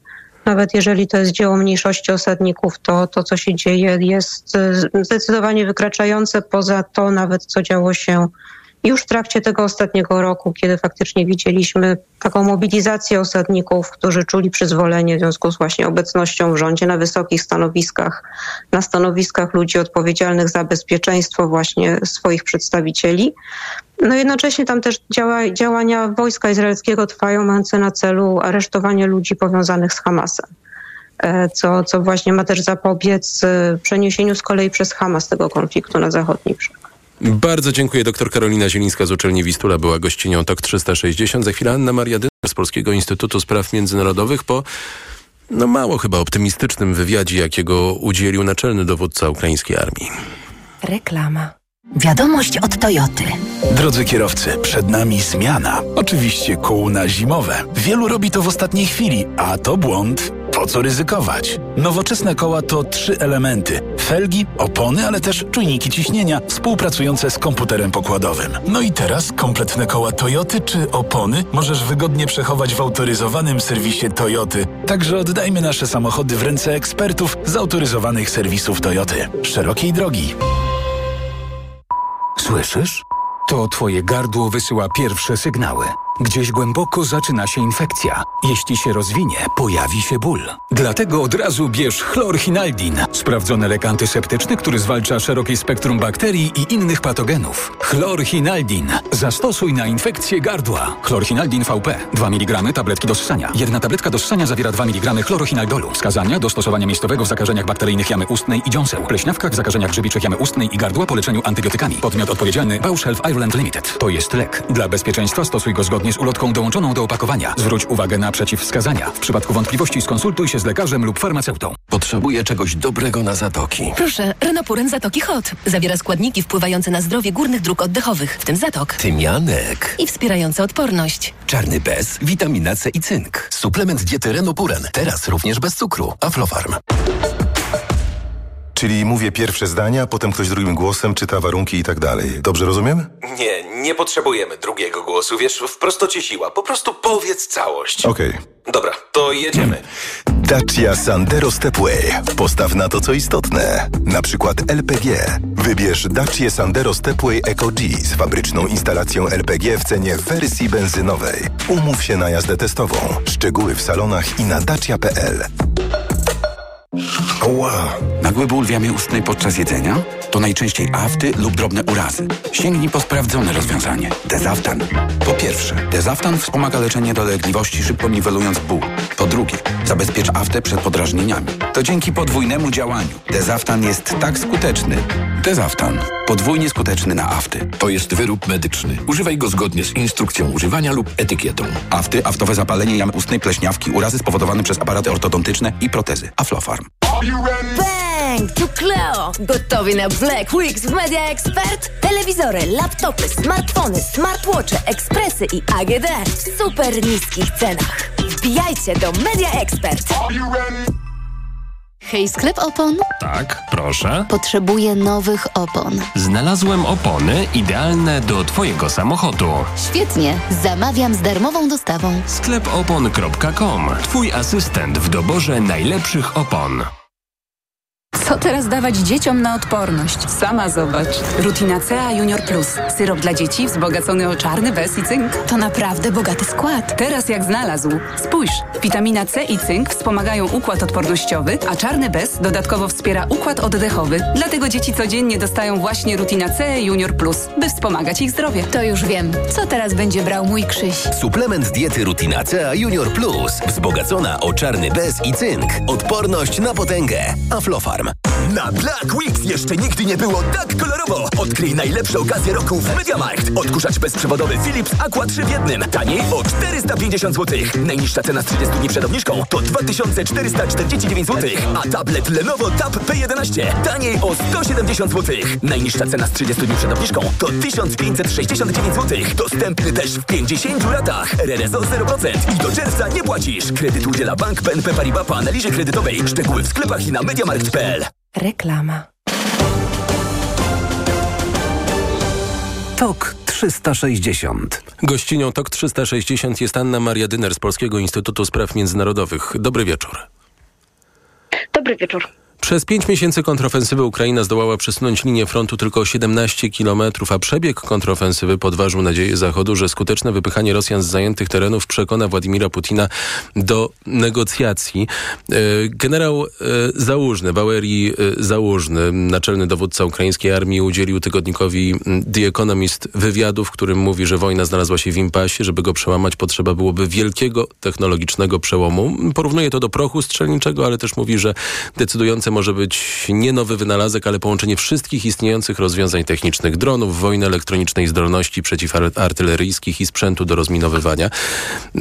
Nawet jeżeli to jest dzieło mniejszości osadników, to to, co się dzieje, jest zdecydowanie wykraczające poza to nawet, co działo się już w trakcie tego ostatniego roku, kiedy faktycznie widzieliśmy taką mobilizację osadników, którzy czuli przyzwolenie w związku z właśnie obecnością w rządzie na wysokich stanowiskach, na stanowiskach ludzi odpowiedzialnych za bezpieczeństwo właśnie swoich przedstawicieli. No jednocześnie tam też działa, działania wojska izraelskiego trwają, mające na celu aresztowanie ludzi powiązanych z Hamasem. E, co, co właśnie ma też zapobiec e, przeniesieniu z kolei przez Hamas tego konfliktu na zachodni brzeg. Bardzo dziękuję. Doktor Karolina Zielińska z uczelni Wistula była gościnią TOK 360. Za chwilę Anna Maria Dyner z Polskiego Instytutu Spraw Międzynarodowych po no mało chyba optymistycznym wywiadzie, jakiego udzielił naczelny dowódca ukraińskiej armii. Reklama. Wiadomość od Toyoty. Drodzy kierowcy, przed nami zmiana. Oczywiście kół na zimowe. Wielu robi to w ostatniej chwili, a to błąd. Po co ryzykować? Nowoczesne koła to trzy elementy: felgi, opony, ale też czujniki ciśnienia współpracujące z komputerem pokładowym. No i teraz kompletne koła Toyoty czy opony możesz wygodnie przechować w autoryzowanym serwisie Toyoty. Także oddajmy nasze samochody w ręce ekspertów z autoryzowanych serwisów Toyoty. Szerokiej drogi. Słyszysz? To twoje gardło wysyła pierwsze sygnały. Gdzieś głęboko zaczyna się infekcja. Jeśli się rozwinie, pojawi się ból. Dlatego od razu bierz chlorhinaldin, sprawdzony lek antyseptyczny, który zwalcza szerokie spektrum bakterii i innych patogenów. Chlorhinaldin. Zastosuj na infekcję gardła. Chlorhinaldin VP. 2 mg tabletki do ssania. Jedna tabletka do ssania zawiera 2 mg chlorochinaldolu. Wskazania do stosowania miejscowego w zakażeniach bakteryjnych jamy ustnej i dziąseł. Pleśniawkach w zakażeniach grzybiczych jamy ustnej i gardła po leczeniu antybiotykami. Podmiot odpowiedzialny Bausch Health Ireland Limited. To jest lek. Dla bezpieczeństwa stosuj go zgodnie z ulotką dołączoną do opakowania. Zwróć uwagę na przeciwwskazania. W przypadku wątpliwości skonsultuj się z lekarzem lub farmaceutą. Potrzebuję czegoś dobrego na zatoki. Proszę, Renopuren Zatoki Hot. Zawiera składniki wpływające na zdrowie górnych dróg oddechowych, w tym zatok. Tymianek. I wspierające odporność. Czarny bez, witamina C i cynk. Suplement diety Renopuren. Teraz również bez cukru. Aflofarm. Czyli mówię pierwsze zdania, potem ktoś drugim głosem czyta warunki i tak dalej. Dobrze rozumiem? Nie, nie potrzebujemy drugiego głosu. Wiesz, wprost ci siła. Po prostu powiedz całość. Okej. Okay. Dobra, to jedziemy. Dacia Sandero Stepway. Postaw na to, co istotne. Na przykład LPG. Wybierz Dacia Sandero Stepway Eco G z fabryczną instalacją LPG w cenie wersji benzynowej. Umów się na jazdę testową. Szczegóły w salonach i na dacia.pl. Oła! Nagły ból w jamie ustnej podczas jedzenia? To najczęściej afty lub drobne urazy. Sięgnij po sprawdzone rozwiązanie. Dezaftan. Po pierwsze, Dezaftan wspomaga leczenie dolegliwości, szybko niwelując ból. Po drugie, zabezpiecz aftę przed podrażnieniami. To dzięki podwójnemu działaniu. Dezaftan jest tak skuteczny. Dezaftan. Podwójnie skuteczny na afty. To jest wyrób medyczny. Używaj go zgodnie z instrukcją używania lub etykietą. Afty, aftowe zapalenie jamy ustnej, pleśniawki, urazy spowodowane przez aparaty ortodontyczne i protezy. Aflofarm. Bang! Tu Cleo! Gotowi na Black Weeks w Media Expert? Telewizory, laptopy, smartfony, smartwatche, ekspresy i AGD w super niskich cenach. Wbijajcie do Media Expert! Hej, sklep opon? Tak, proszę. Potrzebuję nowych opon. Znalazłem opony idealne do Twojego samochodu. Świetnie, zamawiam z darmową dostawą. Sklepopon.com Twój asystent w doborze najlepszych opon. Co teraz dawać dzieciom na odporność? Sama zobacz. Rutina CA Junior Plus. Syrop dla dzieci wzbogacony o czarny bez i cynk. To naprawdę bogaty skład. Teraz jak znalazł. Spójrz, witamina C i cynk wspomagają układ odpornościowy, a czarny bez dodatkowo wspiera układ oddechowy. Dlatego dzieci codziennie dostają właśnie Rutina C Junior Plus, by wspomagać ich zdrowie. To już wiem. Co teraz będzie brał mój Krzyś? Suplement diety Rutina CA Junior Plus. Wzbogacona o czarny bez i cynk. Odporność na potęgę. Aflofarm. FM. Na Black Weeks jeszcze nigdy nie było tak kolorowo. Odkryj najlepsze okazje roku w MediaMarkt. Odkurzacz bezprzewodowy Philips Aqua 3 w jednym. Taniej o 450 zł. Najniższa cena z 30 dni przed obniżką to 2449 zł. A tablet Lenovo Tab P11 taniej o 170 zł. Najniższa cena z 30 dni przed obniżką to 1569 zł. Dostępny też w 50 latach. RRSO 0% i do czerwca nie płacisz. Kredyt udziela Bank BNP Paribas po analizie kredytowej. Szczegóły w sklepach i na MediaMarkt.pl. Reklama. TOK 360. Gościnią TOK 360 jest Anna Maria Dyner z Polskiego Instytutu Spraw Międzynarodowych. Dobry wieczór. Dobry wieczór. Przez pięć miesięcy kontrofensywy Ukraina zdołała przesunąć linię frontu tylko o 17 kilometrów, a przebieg kontrofensywy podważył nadzieję Zachodu, że skuteczne wypychanie Rosjan z zajętych terenów przekona Władimira Putina do negocjacji. E, generał e, Załużny, Walerii e, Załużny, naczelny dowódca ukraińskiej armii, udzielił tygodnikowi The Economist wywiadu, w którym mówi, że wojna znalazła się w impasie. Żeby go przełamać, potrzeba byłoby wielkiego technologicznego przełomu. Porównuje to do prochu strzelniczego, ale też mówi, że decydujące może być nie nowy wynalazek, ale połączenie wszystkich istniejących rozwiązań technicznych, dronów, wojny elektronicznej, zdolności przeciwartyleryjskich i sprzętu do rozminowywania. E,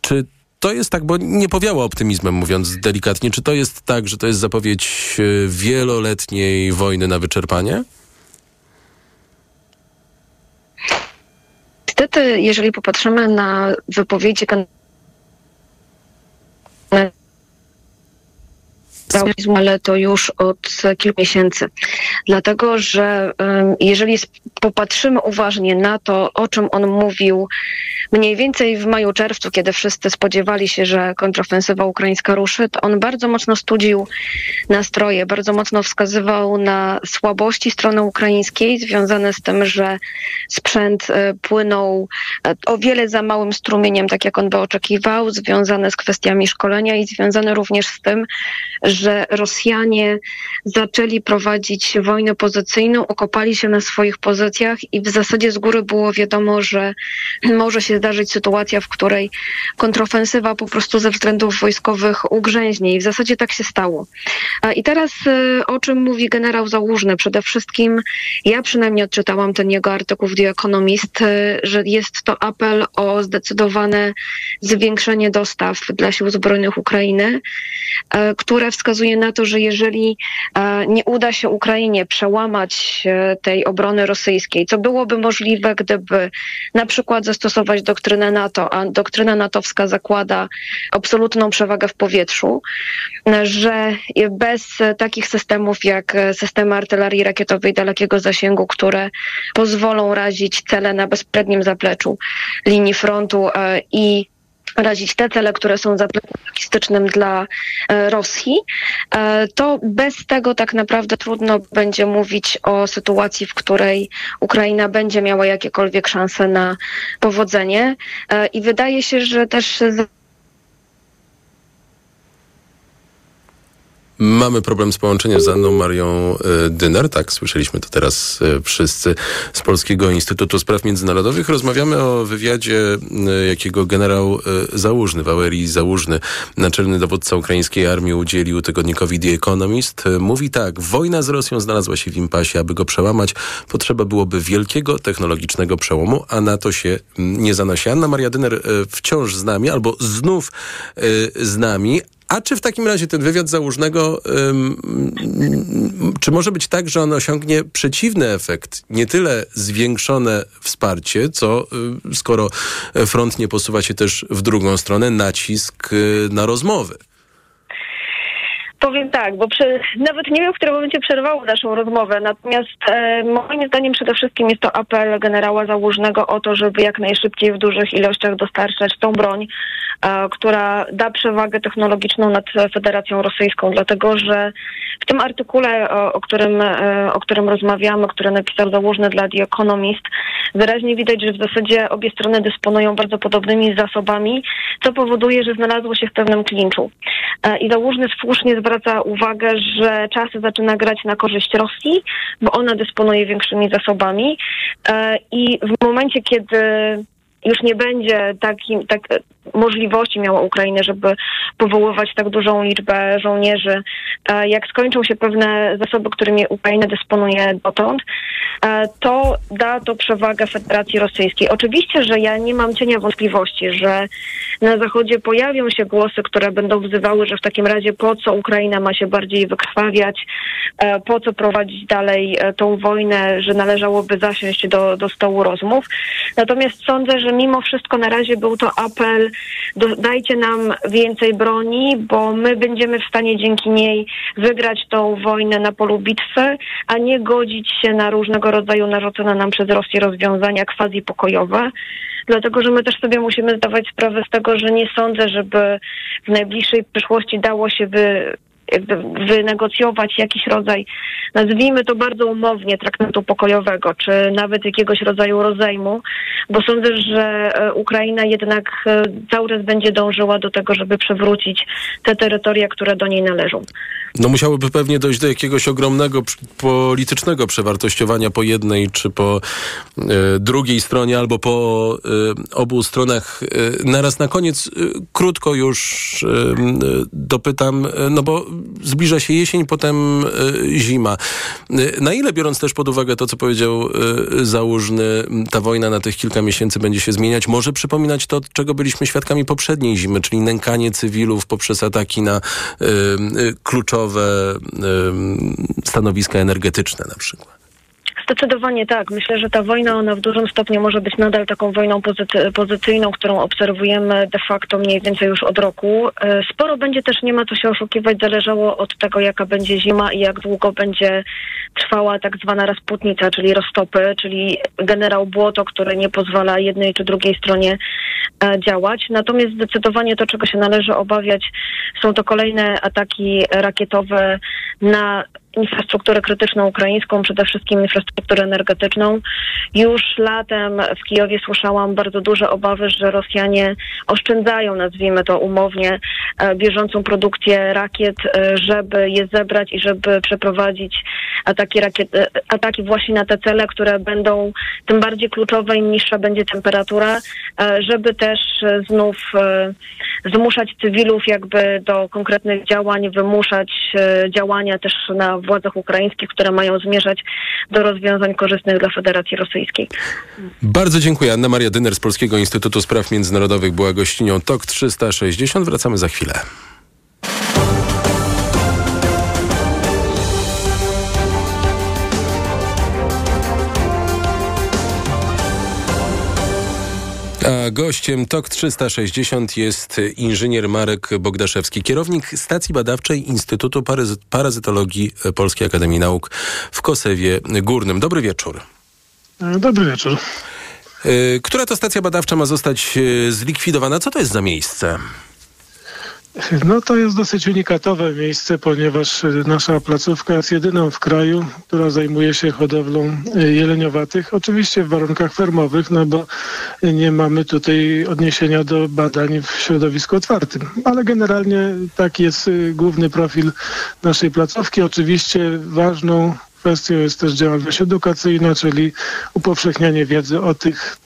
czy to jest tak, bo nie powiało optymizmem, mówiąc delikatnie, czy to jest tak, że to jest zapowiedź e, wieloletniej wojny na wyczerpanie? Niestety, jeżeli popatrzymy na wypowiedzi ale to już od kilku miesięcy. Dlatego, że jeżeli popatrzymy uważnie na to, o czym on mówił mniej więcej w maju, czerwcu, kiedy wszyscy spodziewali się, że kontrofensywa ukraińska ruszy, to on bardzo mocno studził nastroje, bardzo mocno wskazywał na słabości strony ukraińskiej związane z tym, że sprzęt e, płynął e, o wiele za małym strumieniem, tak jak on by oczekiwał, związane z kwestiami szkolenia i związane również z tym, że Rosjanie zaczęli prowadzić wojnę pozycyjną, okopali się na swoich pozycjach i w zasadzie z góry było wiadomo, że *clears throat* może się zdarzyć sytuacja, w której kontrofensywa po prostu ze względów wojskowych ugrzęźnie i w zasadzie tak się stało. I teraz y, o czym mówi generał Załużny? Przede wszystkim ja przynajmniej odczytałam ten jego artykuł w The Economist, y, że jest to apel o zdecydowane zwiększenie dostaw dla sił zbrojnych Ukrainy, y, które wskazuje na to, że jeżeli nie uda się Ukrainie przełamać tej obrony rosyjskiej, co byłoby możliwe, gdyby na przykład zastosować doktrynę NATO, a doktryna natowska zakłada absolutną przewagę w powietrzu, że bez takich systemów jak systemy artylerii rakietowej dalekiego zasięgu, które pozwolą razić cele na bezprednim zapleczu linii frontu e, i razić te cele, które są zaplecem logistycznym dla e, Rosji, e, to bez tego tak naprawdę trudno będzie mówić o sytuacji, w której Ukraina będzie miała jakiekolwiek szanse na powodzenie. E, I wydaje się, że też Mamy problem z połączeniem z Anną Marią e, Dyner. Tak, słyszeliśmy to teraz e, wszyscy z Polskiego Instytutu Spraw Międzynarodowych. Rozmawiamy o wywiadzie, e, jakiego generał Załużny, Walerii Załużny, naczelny dowódca ukraińskiej armii udzielił tygodnikowi The Economist. Mówi tak, wojna z Rosją znalazła się w impasie. Aby go przełamać, potrzeba byłoby wielkiego technologicznego przełomu, a na to się nie zanosi. Anna Maria Dyner wciąż z nami, albo znów z nami, a czy w takim razie ten wywiad założnego, czy może być tak, że on osiągnie przeciwny efekt? Nie tyle zwiększone wsparcie, co y, skoro front nie posuwa się też w drugą stronę, nacisk y, na rozmowy. Powiem tak, bo przy, nawet nie wiem, w którym momencie przerwało naszą rozmowę, natomiast e, moim zdaniem przede wszystkim jest to apel generała Załużnego o to, żeby jak najszybciej w dużych ilościach dostarczać tą broń, która da przewagę technologiczną nad Federacją Rosyjską, dlatego że w tym artykule, o, którym, e, o którym rozmawiamy, który napisał Załużny dla The Economist, wyraźnie widać, że w zasadzie obie strony dysponują bardzo podobnymi zasobami, co powoduje, że znalazło się w pewnym klinczu. E, I Załużny słusznie zwraca uwagę, że czas zaczyna grać na korzyść Rosji, bo ona dysponuje większymi zasobami e, i w momencie, kiedy już nie będzie takim, tak, możliwości miała Ukraina, żeby powoływać tak dużą liczbę żołnierzy. E, jak skończą się pewne zasoby, którymi Ukraina dysponuje dotąd, e, to da to przewagę Federacji Rosyjskiej. Oczywiście, że ja nie mam cienia wątpliwości, że na Zachodzie pojawią się głosy, które będą wzywały, że w takim razie po co Ukraina ma się bardziej wykrwawiać, e, po co prowadzić dalej tą wojnę, że należałoby zasiąść do, do stołu rozmów. Natomiast sądzę, że mimo wszystko na razie był to apel do, dajcie nam więcej broni, bo my będziemy w stanie dzięki niej wygrać tą wojnę na polu bitwy, a nie godzić się na różnego rodzaju narzucone nam przez Rosję rozwiązania quasi pokojowe dlatego że my też sobie musimy zdawać sprawę z tego, że nie sądzę, żeby w najbliższej przyszłości dało się by wynegocjować jakiś rodzaj, nazwijmy to bardzo umownie, traktatu pokojowego, czy nawet jakiegoś rodzaju rozejmu, bo sądzę, że e, Ukraina jednak e, cały czas będzie dążyła do tego, żeby przywrócić te terytoria, które do niej należą. No musiałoby pewnie dojść do jakiegoś ogromnego politycznego przewartościowania po jednej czy po e, drugiej stronie, albo po obu stronach. E, naraz na koniec krótko już dopytam, no bo zbliża się jesień, potem zima. Na ile biorąc też pod uwagę to, co powiedział Załużny, ta wojna na tych kilka miesięcy będzie się zmieniać, może przypominać to, czego byliśmy świadkami poprzedniej zimy, czyli nękanie cywilów poprzez ataki na kluczowe stanowiska energetyczne na przykład. Zdecydowanie tak. Myślę, że ta wojna, ona w dużym stopniu może być nadal taką wojną pozycyjną, którą obserwujemy de facto mniej więcej już od roku. E, sporo będzie też, nie ma co się oszukiwać, zależało od tego, jaka będzie zima i jak długo będzie trwała tak zwana rasputnica, czyli roztopy, czyli generał błoto, który nie pozwala jednej czy drugiej stronie e, działać. Natomiast zdecydowanie to, czego się należy obawiać, są to kolejne ataki rakietowe na infrastrukturę krytyczną ukraińską, przede wszystkim infrastrukturę energetyczną. Już latem w Kijowie słyszałam bardzo duże obawy, że Rosjanie oszczędzają, nazwijmy to umownie, e, bieżącą produkcję rakiet, e, żeby je zebrać i żeby przeprowadzić ataki, rakiet, e, ataki właśnie na te cele, które będą tym bardziej kluczowe, im niższa będzie temperatura, żeby też znów zmuszać cywilów jakby do konkretnych działań, wymuszać działania też na władzach ukraińskich, które mają zmierzać do rozwiązań korzystnych dla Federacji Rosyjskiej. Bardzo dziękuję. Anna Maria Dyner z Polskiego Instytutu Spraw Międzynarodowych była gościnią TOK 360. Wracamy za chwilę. A gościem TOK 360 jest inżynier Marek Bogdaszewski, kierownik stacji badawczej Instytutu Parazytologii Polskiej Akademii Nauk w Kosewie Górnym. Dobry wieczór. Dobry wieczór. E, która to stacja badawcza ma zostać e, zlikwidowana? Co to jest za miejsce? No to jest dosyć unikatowe miejsce, ponieważ nasza placówka jest jedyną w kraju, która zajmuje się hodowlą e, jeleniowatych. Oczywiście w warunkach fermowych, no bo nie mamy tutaj odniesienia do badań w środowisku otwartym. Ale generalnie taki jest e, główny profil naszej placówki. Oczywiście ważną kwestią jest też działalność edukacyjna, czyli upowszechnianie wiedzy o tych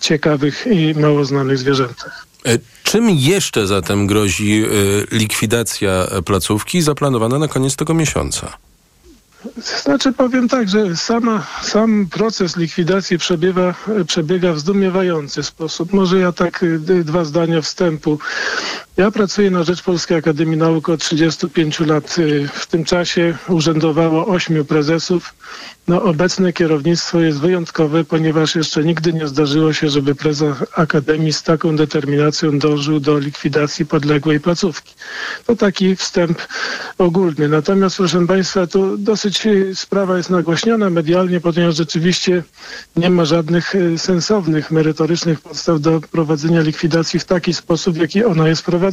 ciekawych i mało znanych zwierzętach. E, czym jeszcze zatem grozi e, likwidacja placówki zaplanowana na koniec tego miesiąca? Znaczy powiem tak, że sama, sam proces likwidacji przebiega, przebiega w zdumiewający sposób. Może ja tak y, dwa zdania wstępu. Ja pracuję na rzecz Polskiej Akademii Nauk od 35 lat. Y, w tym czasie urzędowało ośmiu prezesów. No, obecne kierownictwo jest wyjątkowe, ponieważ jeszcze nigdy nie zdarzyło się, żeby prezes Akademii z taką determinacją dążył do likwidacji podległej placówki. To taki wstęp ogólny. Natomiast, proszę Państwa, to dosyć y, sprawa jest nagłośniona medialnie, ponieważ rzeczywiście nie ma żadnych y, sensownych, merytorycznych podstaw do prowadzenia likwidacji w taki sposób, w jaki ona jest prowadzona.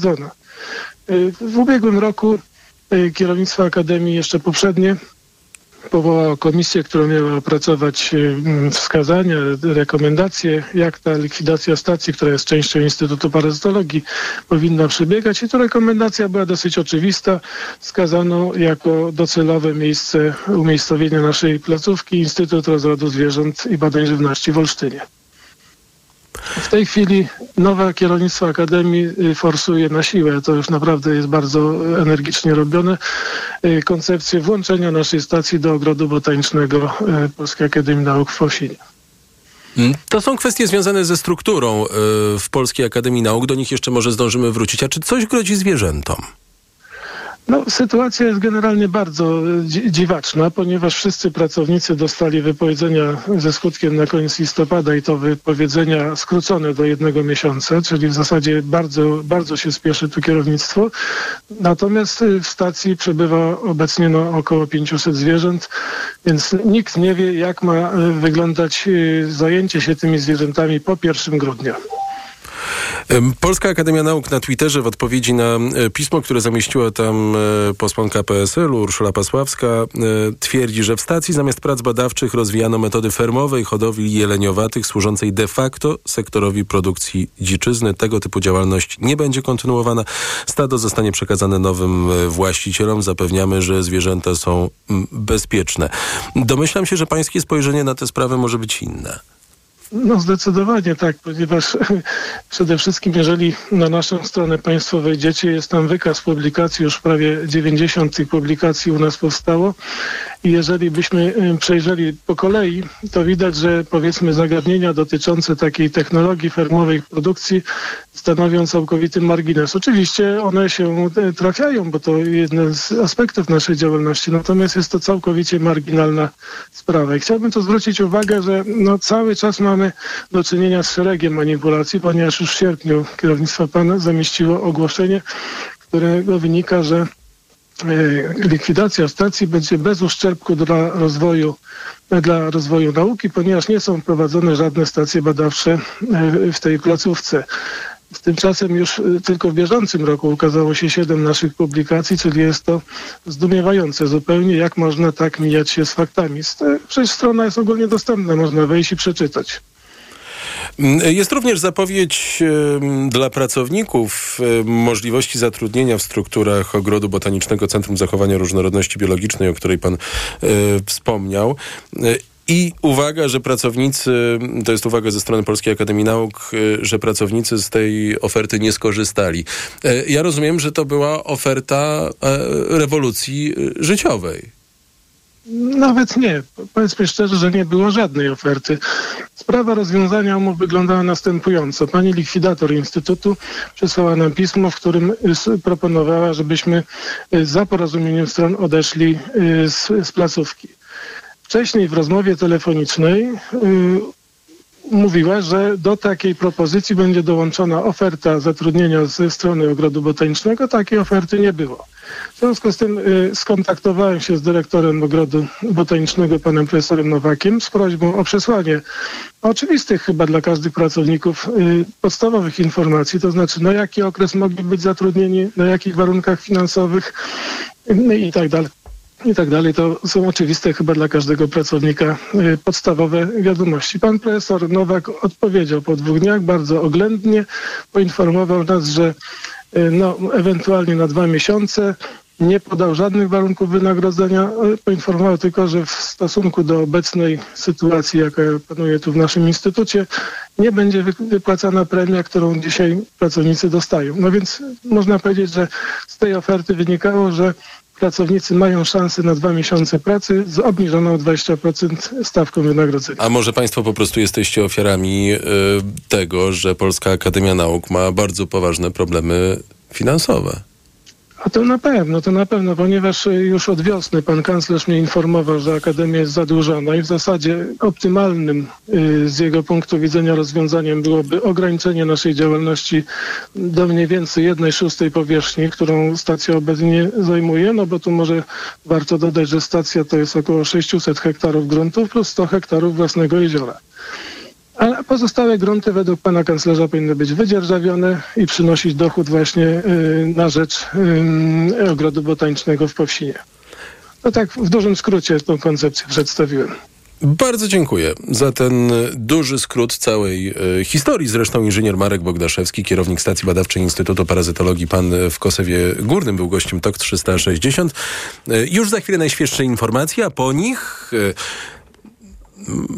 Y, w ubiegłym roku kierownictwo Akademii, jeszcze poprzednie, powołała komisję, która miała opracować y, wskazania, rekomendacje, jak ta likwidacja stacji, która jest częścią Instytutu Parazytologii, powinna przebiegać. I to rekomendacja była dosyć oczywista. Wskazano jako docelowe miejsce umiejscowienia naszej placówki Instytut Rozrodu Zwierząt i Badań Żywności w Olsztynie. W tej chwili nowe kierownictwo Akademii y, forsuje na siłę, to już naprawdę jest bardzo energicznie robione, y, koncepcję włączenia naszej stacji do ogrodu botanicznego y, Polskiej Akademii Nauk w Fosinie. Mm, to są kwestie związane ze strukturą w Polskiej Akademii Nauk. Do nich jeszcze może zdążymy wrócić. A czy coś grozi zwierzętom? No, sytuacja jest generalnie bardzo e, dziwaczna, ponieważ wszyscy pracownicy dostali wypowiedzenia ze skutkiem na koniec listopada i to wypowiedzenia skrócone do jednego miesiąca, czyli w zasadzie bardzo, bardzo się spieszy tu kierownictwo. Natomiast e, w stacji przebywa obecnie no, około 500 zwierząt, więc nikt nie wie, jak ma e, wyglądać zajęcie się tymi zwierzętami po 1 grudnia. Polska Akademia Nauk na Twitterze w odpowiedzi na e, pismo, które zamieściła tam e, posłanka PSL-u Urszula Pasławska e, twierdzi, że w stacji zamiast prac badawczych rozwijano metody fermowej hodowli jeleniowatych służącej de facto sektorowi produkcji dziczyzny. Tego typu działalność nie będzie kontynuowana. Stado zostanie przekazane nowym właścicielom. Zapewniamy, że zwierzęta są bezpieczne. Domyślam się, że pańskie spojrzenie na tę sprawę może być inne. No zdecydowanie tak, ponieważ *laughs* przede wszystkim jeżeli na naszą stronę Państwo wejdziecie, jest tam wykaz publikacji, już prawie 90 tych publikacji u nas powstało jeżeli byśmy przejrzeli po kolei, to widać, że powiedzmy zagadnienia dotyczące takiej technologii fermowej produkcji stanowią całkowity margines. Oczywiście one się y, trafiają, bo to jeden z aspektów naszej działalności, natomiast jest to całkowicie marginalna sprawa. I chciałbym tu zwrócić uwagę, że no, cały czas mamy do czynienia z szeregiem manipulacji, ponieważ już w sierpniu kierownictwo PAN zamieściło ogłoszenie, którego wynika, że E, likwidacja stacji będzie bez uszczerbku dla rozwoju, dla rozwoju nauki, ponieważ nie są prowadzone żadne stacje badawcze e, w tej placówce. Tymczasem już e, tylko w bieżącym roku ukazało się siedem naszych publikacji, czyli jest to zdumiewające zupełnie, jak można tak mijać się z faktami. Przecież strona jest ogólnie dostępna, można wejść i przeczytać. Mm, jest również zapowiedź dla pracowników możliwości zatrudnienia w strukturach Ogrodu Botanicznego Centrum Zachowania Różnorodności Biologicznej, o której pan e, wspomniał. E, I uwaga, że pracownicy, to jest uwaga ze strony Polskiej Akademii Nauk, e, że pracownicy z tej oferty nie skorzystali. Ja rozumiem, że to była oferta rewolucji życiowej. Nawet nie. Powiedzmy szczerze, że nie było żadnej oferty. Sprawa rozwiązania umów wyglądała następująco. Pani likwidator Instytutu przesłała nam pismo, w którym proponowała, żebyśmy y, za porozumieniem stron odeszli y, z, z placówki. Wcześniej w rozmowie telefonicznej mówiła, że do takiej propozycji będzie dołączona oferta zatrudnienia ze strony Ogrodu Botanicznego. Takiej oferty nie było. W związku z tym y, skontaktowałem się z dyrektorem Ogrodu Botanicznego, panem profesorem Nowakiem, z prośbą o przesłanie oczywistych chyba dla każdych pracowników y, podstawowych informacji, to znaczy na jaki okres mogli być zatrudnieni, na jakich warunkach finansowych y, i tak dalej i tak dalej. To są oczywiste chyba dla każdego pracownika podstawowe wiadomości. Pan profesor Nowak odpowiedział po dwóch dniach bardzo oględnie, poinformował nas, że no, ewentualnie na dwa miesiące. Nie podał żadnych warunków wynagrodzenia. Poinformował tylko, że w stosunku do obecnej sytuacji, jaka panuje tu w naszym instytucie, nie będzie wypłacana premia, którą dzisiaj pracownicy dostają. No więc można powiedzieć, że z tej oferty wynikało, że pracownicy mają szansę na dwa miesiące pracy z obniżoną 20% stawką wynagrodzenia. A może Państwo po prostu jesteście ofiarami y, tego, że Polska Akademia Nauk ma bardzo poważne problemy finansowe? A to na pewno, to na pewno, ponieważ już od wiosny pan kanclerz mnie informował, że Akademia jest zadłużona i w zasadzie optymalnym y, z jego punktu widzenia rozwiązaniem byłoby ograniczenie naszej działalności do mniej więcej jednej szóstej powierzchni, którą stacja obecnie zajmuje, no bo tu może warto dodać, że stacja to jest około 600 hektarów gruntów plus 100 hektarów własnego jeziora. A pozostałe grunty według pana kanclerza powinny być wydzierżawione i przynosić dochód właśnie y, na rzecz y, ogrodu botanicznego w Powsinie. No tak w dużym skrócie tą koncepcję przedstawiłem. Bardzo dziękuję za ten duży skrót całej e, historii. Zresztą inżynier Marek Bogdaszewski, kierownik stacji badawczej Instytutu Parazytologii Pan w Kosewie Górnym, był gościem TOK 360. E, już za chwilę najświeższe informacje, a po nich...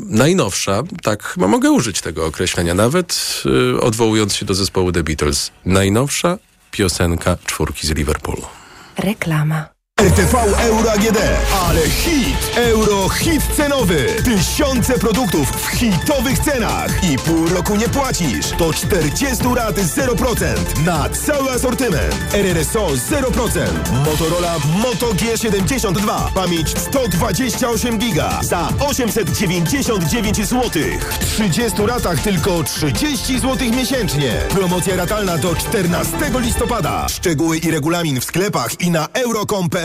najnowsza, tak chyba mogę użyć tego określenia, nawet y, odwołując się do zespołu The Beatles. Najnowsza piosenka czwórki z Liverpoolu. Reklama. RTV Euro AGD. Ale hit! Euro hit cenowy. Tysiące produktów w hitowych cenach. I pół roku nie płacisz. To 40 rat 0% na cały asortyment. RRSO 0%. Motorola Moto G72. Pamięć 128 giga za 899 zł. W 30 ratach tylko 30 zł miesięcznie. Promocja ratalna do 14 listopada. Szczegóły i regulamin w sklepach i na euro.com.pl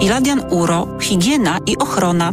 Iladian Uro, higiena i ochrona.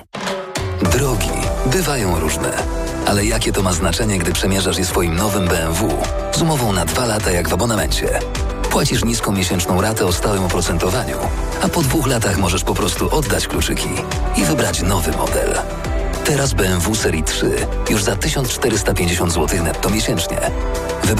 Drogi bywają różne. Ale jakie to ma znaczenie, gdy przemierzasz je swoim nowym BMW? Z umową na dwa lata jak w abonamencie. Płacisz niską miesięczną ratę o stałym oprocentowaniu, a po dwóch latach możesz po prostu oddać kluczyki i wybrać nowy model. Teraz BMW Serii 3 już za 1450 zł netto miesięcznie.